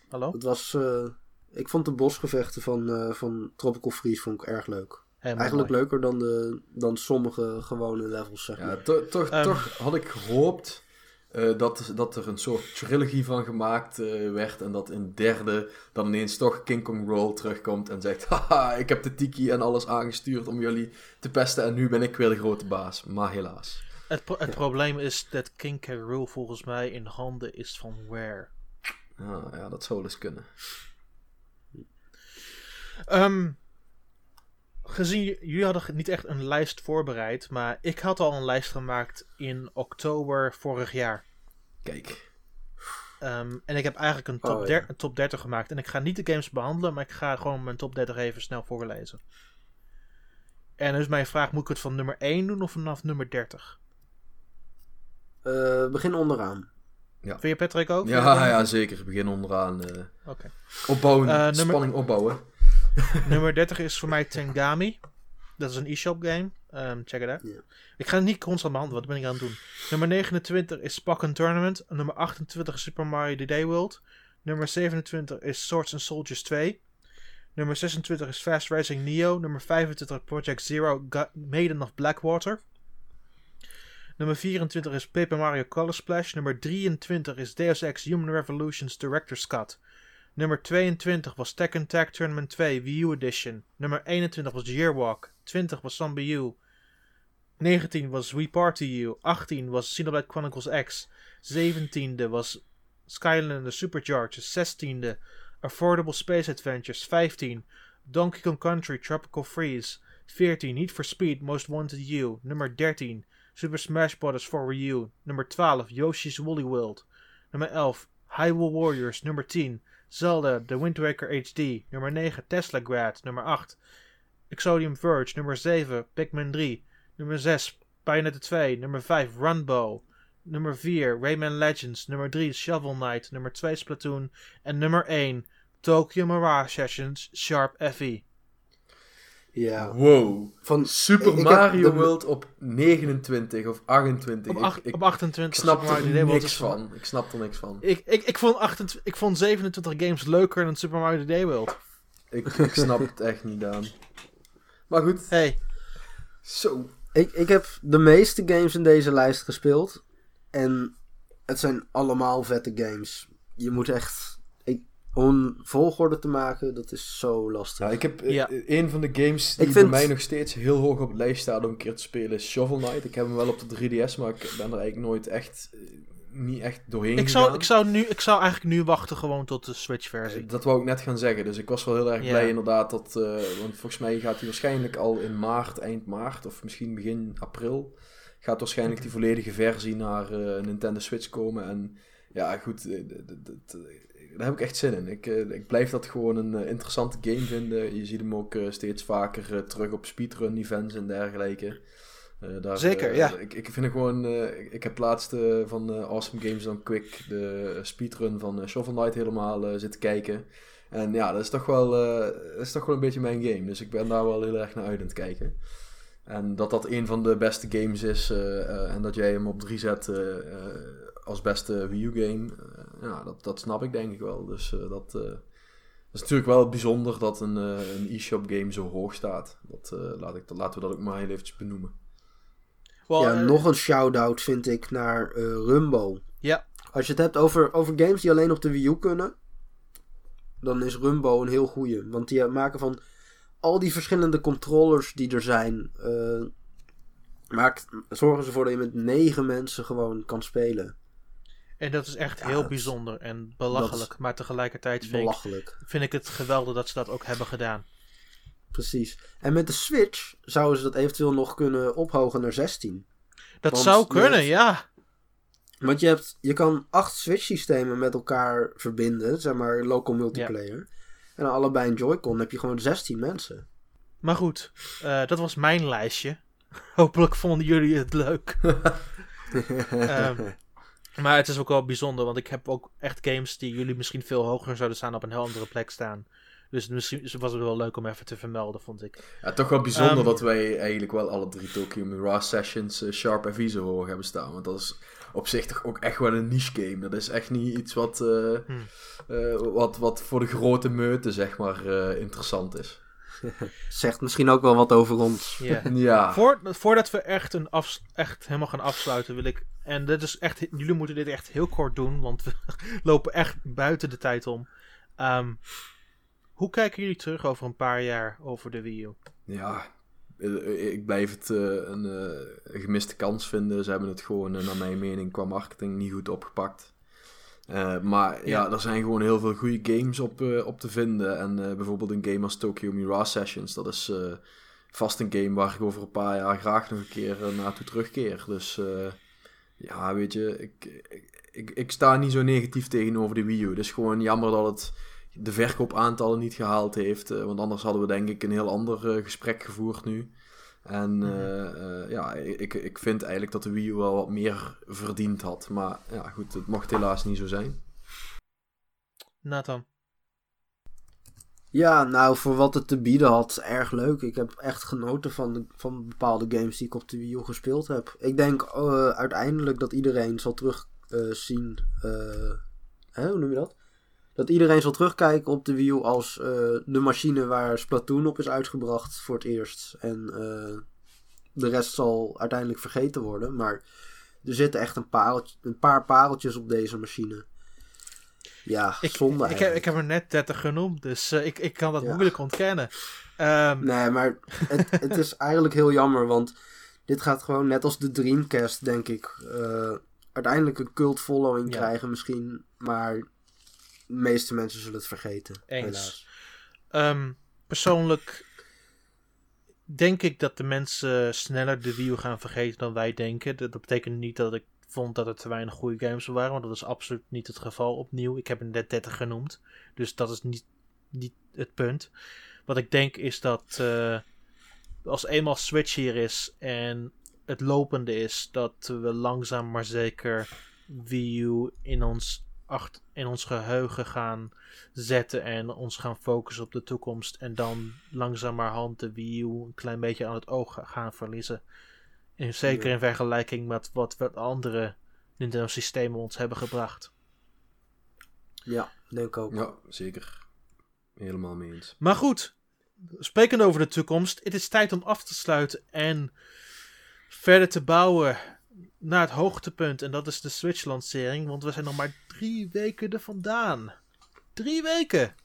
Hallo? Het was, eh, ik vond de bosgevechten van, eh, van Tropical Freeze vond ik erg leuk. Helemaal Eigenlijk mooi. leuker dan, de, dan sommige gewone levels, zeg Ja, maar. to- toch, Ehm. toch had ik gehoopt eh, dat, dat er een soort trilogy van gemaakt eh, werd. En dat in de derde dan ineens toch King Kong Roll terugkomt en zegt: Haha, ik heb de tiki en alles aangestuurd om jullie te pesten. En nu ben ik weer de grote baas. Maar helaas. Het, pro- het probleem is dat King K. Rool volgens mij in handen is van Rare. Ah, ja, dat zou dus kunnen. Ehm, gezien, jullie hadden niet echt een lijst voorbereid, maar ik had al een lijst gemaakt in oktober vorig jaar. Kijk. Ehm, en ik heb eigenlijk een top, Oh, ja. een top 30 gemaakt. En ik ga niet de games behandelen, maar ik ga gewoon mijn top 30 even snel voorlezen. En dus mijn vraag, moet ik het van nummer 1 doen of vanaf nummer 30? Eh, begin onderaan. Vind je Patrick ook? Ja, ja, zeker. Begin onderaan. eh, Oké. opbouwen, Eh, nummer- spanning opbouwen. nummer 30 is voor mij Tengami. Dat is een e-shop game. Ehm, check it out. Ik ga het niet constant behandelen, wat ben ik aan het doen? Nummer 29 is Pokken Tournament. Nummer 28 is Super Mario The Day World. Nummer 27 is Swords and Soldiers 2. Nummer 26 is Fast Racing Neo. Nummer 25 Project Zero Ga- Maiden of Blackwater. Nummer 24 is Paper Mario Color Splash. Nummer 23 is Deus Ex Human Revolution's Director's Cut. Nummer 22 was Tekken Tag Tournament 2 Wii U Edition. Nummer 21 was Yearwalk. 20 was Zombie U. 19 was We Party You. 18 was Xenoblade Chronicles X. 17e was Skylander Superchargers. 16e Affordable Space Adventures. 15 Donkey Kong Country Tropical Freeze. 14 Need for Speed Most Wanted You. Nummer 13 Super Smash Bros. for Wii U. Nummer 12 Yoshi's Woolly World. Nummer 11 Hyrule Warriors. Nummer 10 Zelda The Wind Waker HD. Nummer 9 Tesla Grad. Nummer 8 Exodium Verge. Nummer 7 Pikmin 3. Nummer 6 Bayonetta 2. Nummer 5 Runbow. Nummer 4 Rayman Legends. Nummer 3 Shovel Knight. Nummer 2 Splatoon. En nummer 1 Tokyo Mirage Sessions Sharp E. FE. Ja. Wow. Van, Super Ik- ik heb Mario World op 29 of 28. Op, Ik- ach- ik, op ik 28 snap Super Mario er niks van. Ik snap er niks van. Ik, ik, ik, vond 28, ik vond 27 games leuker dan Super Mario The Day World. Ik, ik snap het echt niet, Daan. Maar goed. Hey, Zo. ik, ik heb de meeste games in deze lijst gespeeld. En het zijn allemaal vette games. Je moet echt... Om een volgorde te maken, dat is zo lastig. Ja, ik heb eh, Ja. een van de games die Ik bij mij nog steeds heel hoog op de lijst staat om een keer te spelen is Shovel Knight. Ik heb hem wel op de 3DS, maar ik ben er eigenlijk nooit echt, eh, niet echt doorheen ik zou, gegaan. ik, zou nu, ik zou eigenlijk nu wachten gewoon tot de Switch versie. Eh, Dat wou ik net gaan zeggen, dus ik was wel heel erg Ja. blij inderdaad dat, eh, want volgens mij gaat hij waarschijnlijk al in maart, eind maart of misschien begin april, gaat waarschijnlijk die volledige versie naar eh, Nintendo Switch komen en ja goed, daar heb ik echt zin in. Ik, eh, ik blijf dat gewoon een eh, interessante game vinden. Je ziet hem ook eh, steeds vaker terug op speedrun events en dergelijke. Daar, Zeker, ja. Ik, ik vind het gewoon, ik, ik heb laatst eh, van Awesome Games Done Quick de speedrun van Shovel Knight helemaal zitten kijken. En ja, dat is toch wel, dat is toch wel een beetje mijn game. Dus ik ben daar wel heel erg naar uit aan het kijken. En dat dat een van de beste games is en dat jij hem op 3 zet als beste Wii U game, ja, dat, dat snap ik denk ik wel. Dus eh, dat, eh, dat is natuurlijk wel bijzonder dat een, eh, een e-shop game zo hoog staat. Dat, eh, laat ik, dat, laten we dat ook maar heel eventjes benoemen. Wel, ja, eh, nog een shout-out vind ik naar eh, Rumbo. Ja. Als je het hebt over, over games die alleen op de Wii U kunnen, dan is Rumbo een heel goeie. Want die maken van al die verschillende controllers die er zijn, eh, maakt, zorgen ze ervoor dat je met negen mensen gewoon kan spelen. En dat is echt Ja, heel dat- bijzonder en belachelijk. Maar tegelijkertijd vind ik, vind ik het geweldig dat ze dat ook hebben gedaan. Precies. En met de Switch zouden ze dat eventueel nog kunnen ophogen naar 16. Dat Want zou kunnen, ja. Want je, hebt, je kan acht Switch-systemen met elkaar verbinden, zeg maar local multiplayer. En allebei een Joy-Con heb je gewoon 16 mensen. Maar goed, eh, dat was mijn lijstje. Hopelijk vonden jullie het leuk. Ehm, maar het is ook wel bijzonder, want ik heb ook echt games die jullie misschien veel hoger zouden staan op een heel andere plek staan. Dus misschien was het wel leuk om even te vermelden, vond ik. Ja, toch wel bijzonder Ehm, dat wij eigenlijk wel alle drie Tokyo Mirage Sessions eh, Sharp FE zo hoog hebben staan. Want dat is op zich toch ook echt wel een niche game. Dat is echt niet iets wat, eh, Hmm. eh, wat, wat voor de grote meute, zeg maar, interessant is. Zegt misschien ook wel wat over ons. Ja. Ja. Voor, voordat we echt, een echt helemaal gaan afsluiten, wil ik. En dit is echt. Jullie moeten dit echt heel kort doen, want we lopen echt buiten de tijd om. Ehm, hoe kijken jullie terug over een paar jaar over de Wii U? Ja, eh, ik blijf het eh, een, eh, een gemiste kans vinden. Ze hebben het gewoon, naar mijn mening, qua marketing niet goed opgepakt. Eh, maar ja. Ja. er zijn gewoon heel veel goede games op, eh, op te vinden. En eh, bijvoorbeeld een game als Tokyo Mirage Sessions, dat is vast een game waar ik over een paar jaar graag nog een keer naartoe terugkeer. Dus ja, weet je, ik, ik, ik, sta niet zo negatief tegenover de Wii U. Het is gewoon jammer dat het de verkoopaantallen niet gehaald heeft. want anders hadden we denk ik een heel ander gesprek gevoerd nu. En eh, eh, ja, ik, ik vind eigenlijk dat de Wii U wel wat meer verdiend had. Maar ja, goed, het mocht helaas niet zo zijn. Nathan. Ja, nou, voor wat het te bieden had, erg leuk. Ik heb echt genoten van, de, van bepaalde games die ik op de Wii U gespeeld heb. Ik denk eh, uiteindelijk dat iedereen zal terugzien. hè, hoe noem je dat? Dat iedereen zal terugkijken op de Wii als eh, de machine waar Splatoon op is uitgebracht voor het eerst. En eh, de rest zal uiteindelijk vergeten worden. Maar er zitten echt een, pareltje, een paar pareltjes op deze machine. Ja, Ik, zonde ik, heb, eigenlijk. ik heb er net 30 genoemd, dus eh, ik, ik kan dat Ja. moeilijk ontkennen. Ehm, Nee, maar het, het is eigenlijk heel jammer, want dit gaat gewoon net als de Dreamcast, denk ik, uiteindelijk een cult following Ja. krijgen misschien, maar de meeste mensen zullen het vergeten, Eens. helaas. Ehm, persoonlijk denk ik dat de mensen sneller de Wii U gaan vergeten dan wij denken. Dat, betekent niet dat ik vond dat er te weinig goede games waren, want dat is absoluut niet het geval opnieuw. Ik heb er net 30 genoemd, dus dat is niet, niet het punt. Wat ik denk is dat eh, als eenmaal Switch hier is en het lopende is, dat we langzaam maar zeker Wii U in ons, acht, in ons geheugen gaan zetten en ons gaan focussen op de toekomst. En dan langzamerhand de Wii U een klein beetje aan het oog gaan verliezen. En zeker in vergelijking met wat, wat andere Nintendo systemen ons hebben gebracht. Ja, denk ik ook. Ja, zeker. Helemaal mee eens. Maar goed, sprekend over de toekomst, het is tijd om af te sluiten en verder te bouwen naar het hoogtepunt. En dat is de Switch-lancering, want we zijn nog maar drie weken er vandaan. Drie weken!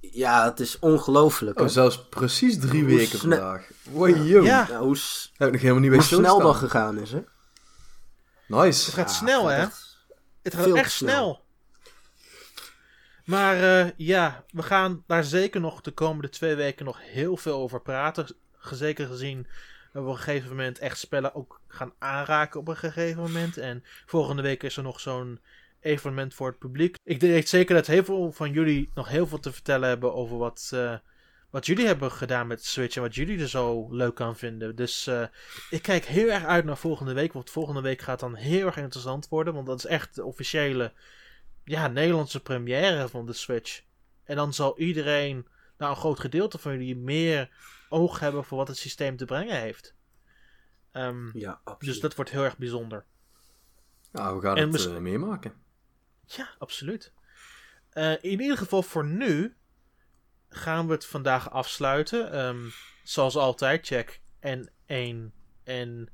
Ja, het is ongelooflijk. Oh, zelfs precies drie Hoe weken sne- vandaag. Wow, Ja. Ja, hoe, s- Heb ik nog helemaal niet bij hoe snel dat gegaan is, hè? Nice. Het gaat Ja, snel, hè? echt- Het gaat echt snel. Maar eh, ja, we gaan daar zeker nog de komende twee weken nog heel veel over praten. Zeker gezien op een gegeven moment echt spellen ook gaan aanraken op een gegeven moment. En volgende week is er nog zo'n evenement voor het publiek. Ik weet zeker dat heel veel van jullie nog heel veel te vertellen hebben over wat, eh, wat jullie hebben gedaan met Switch en wat jullie er zo leuk aan vinden. Dus eh, ik kijk heel erg uit naar volgende week, want volgende week gaat dan heel erg interessant worden, want dat is echt de officiële ja, Nederlandse première van de Switch. En dan zal iedereen, nou een groot gedeelte van jullie, meer oog hebben voor wat het systeem te brengen heeft. Ehm, Ja, absoluut. dus dat wordt heel erg bijzonder. Nou, we gaan En het eh, meemaken. Ja, absoluut. Eh, in ieder geval voor nu gaan we het vandaag afsluiten. Ehm, zoals altijd, check N1 en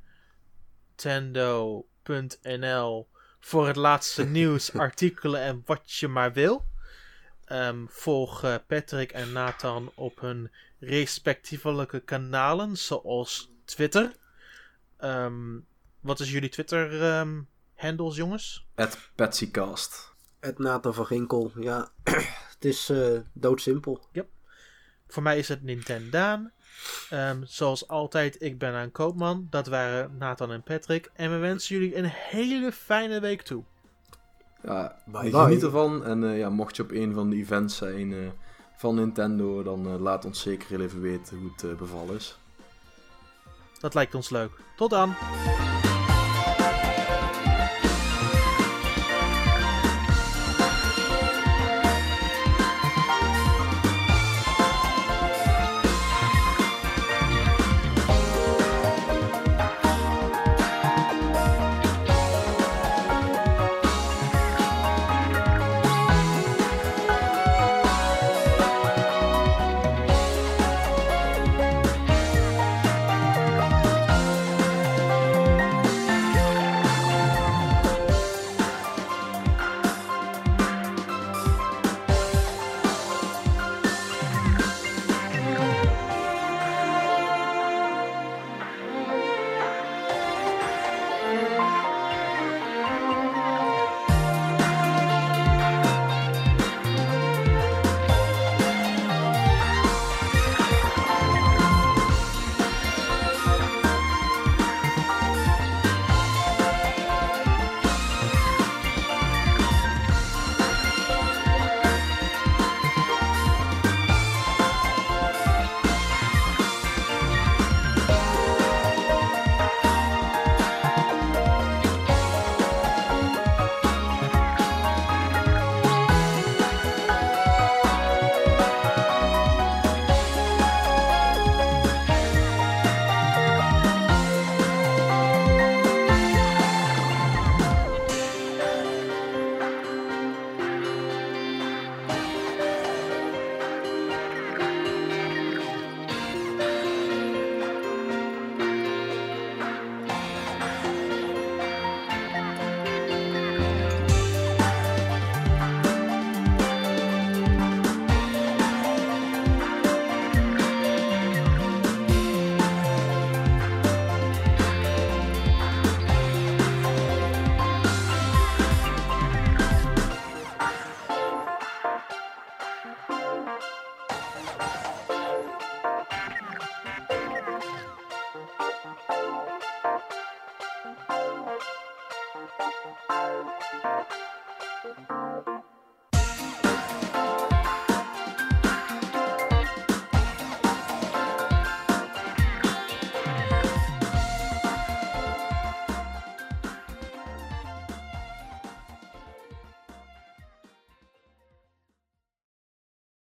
Nintendo.nl voor het laatste nieuws, artikelen en wat je maar wil. Ehm, volg eh, Patrick en Nathan op hun respectievelijke kanalen, zoals Twitter. Ehm, wat is jullie Twitter-handles, jongens? At Patsycast. Het Nathan van Ginkel, ja. het is eh doodsimpel. Voor mij is het Nintendaan. Ehm, zoals altijd, ik ben aan Koopman. Dat waren Nathan en Patrick. En we wensen jullie een hele fijne week toe. Ja, Bye geniet bye. ervan. En eh, ja, mocht je op een van de events zijn eh, van Nintendo, dan eh, laat ons zeker even weten hoe het eh, bevallen is. Dat lijkt ons leuk. Tot dan!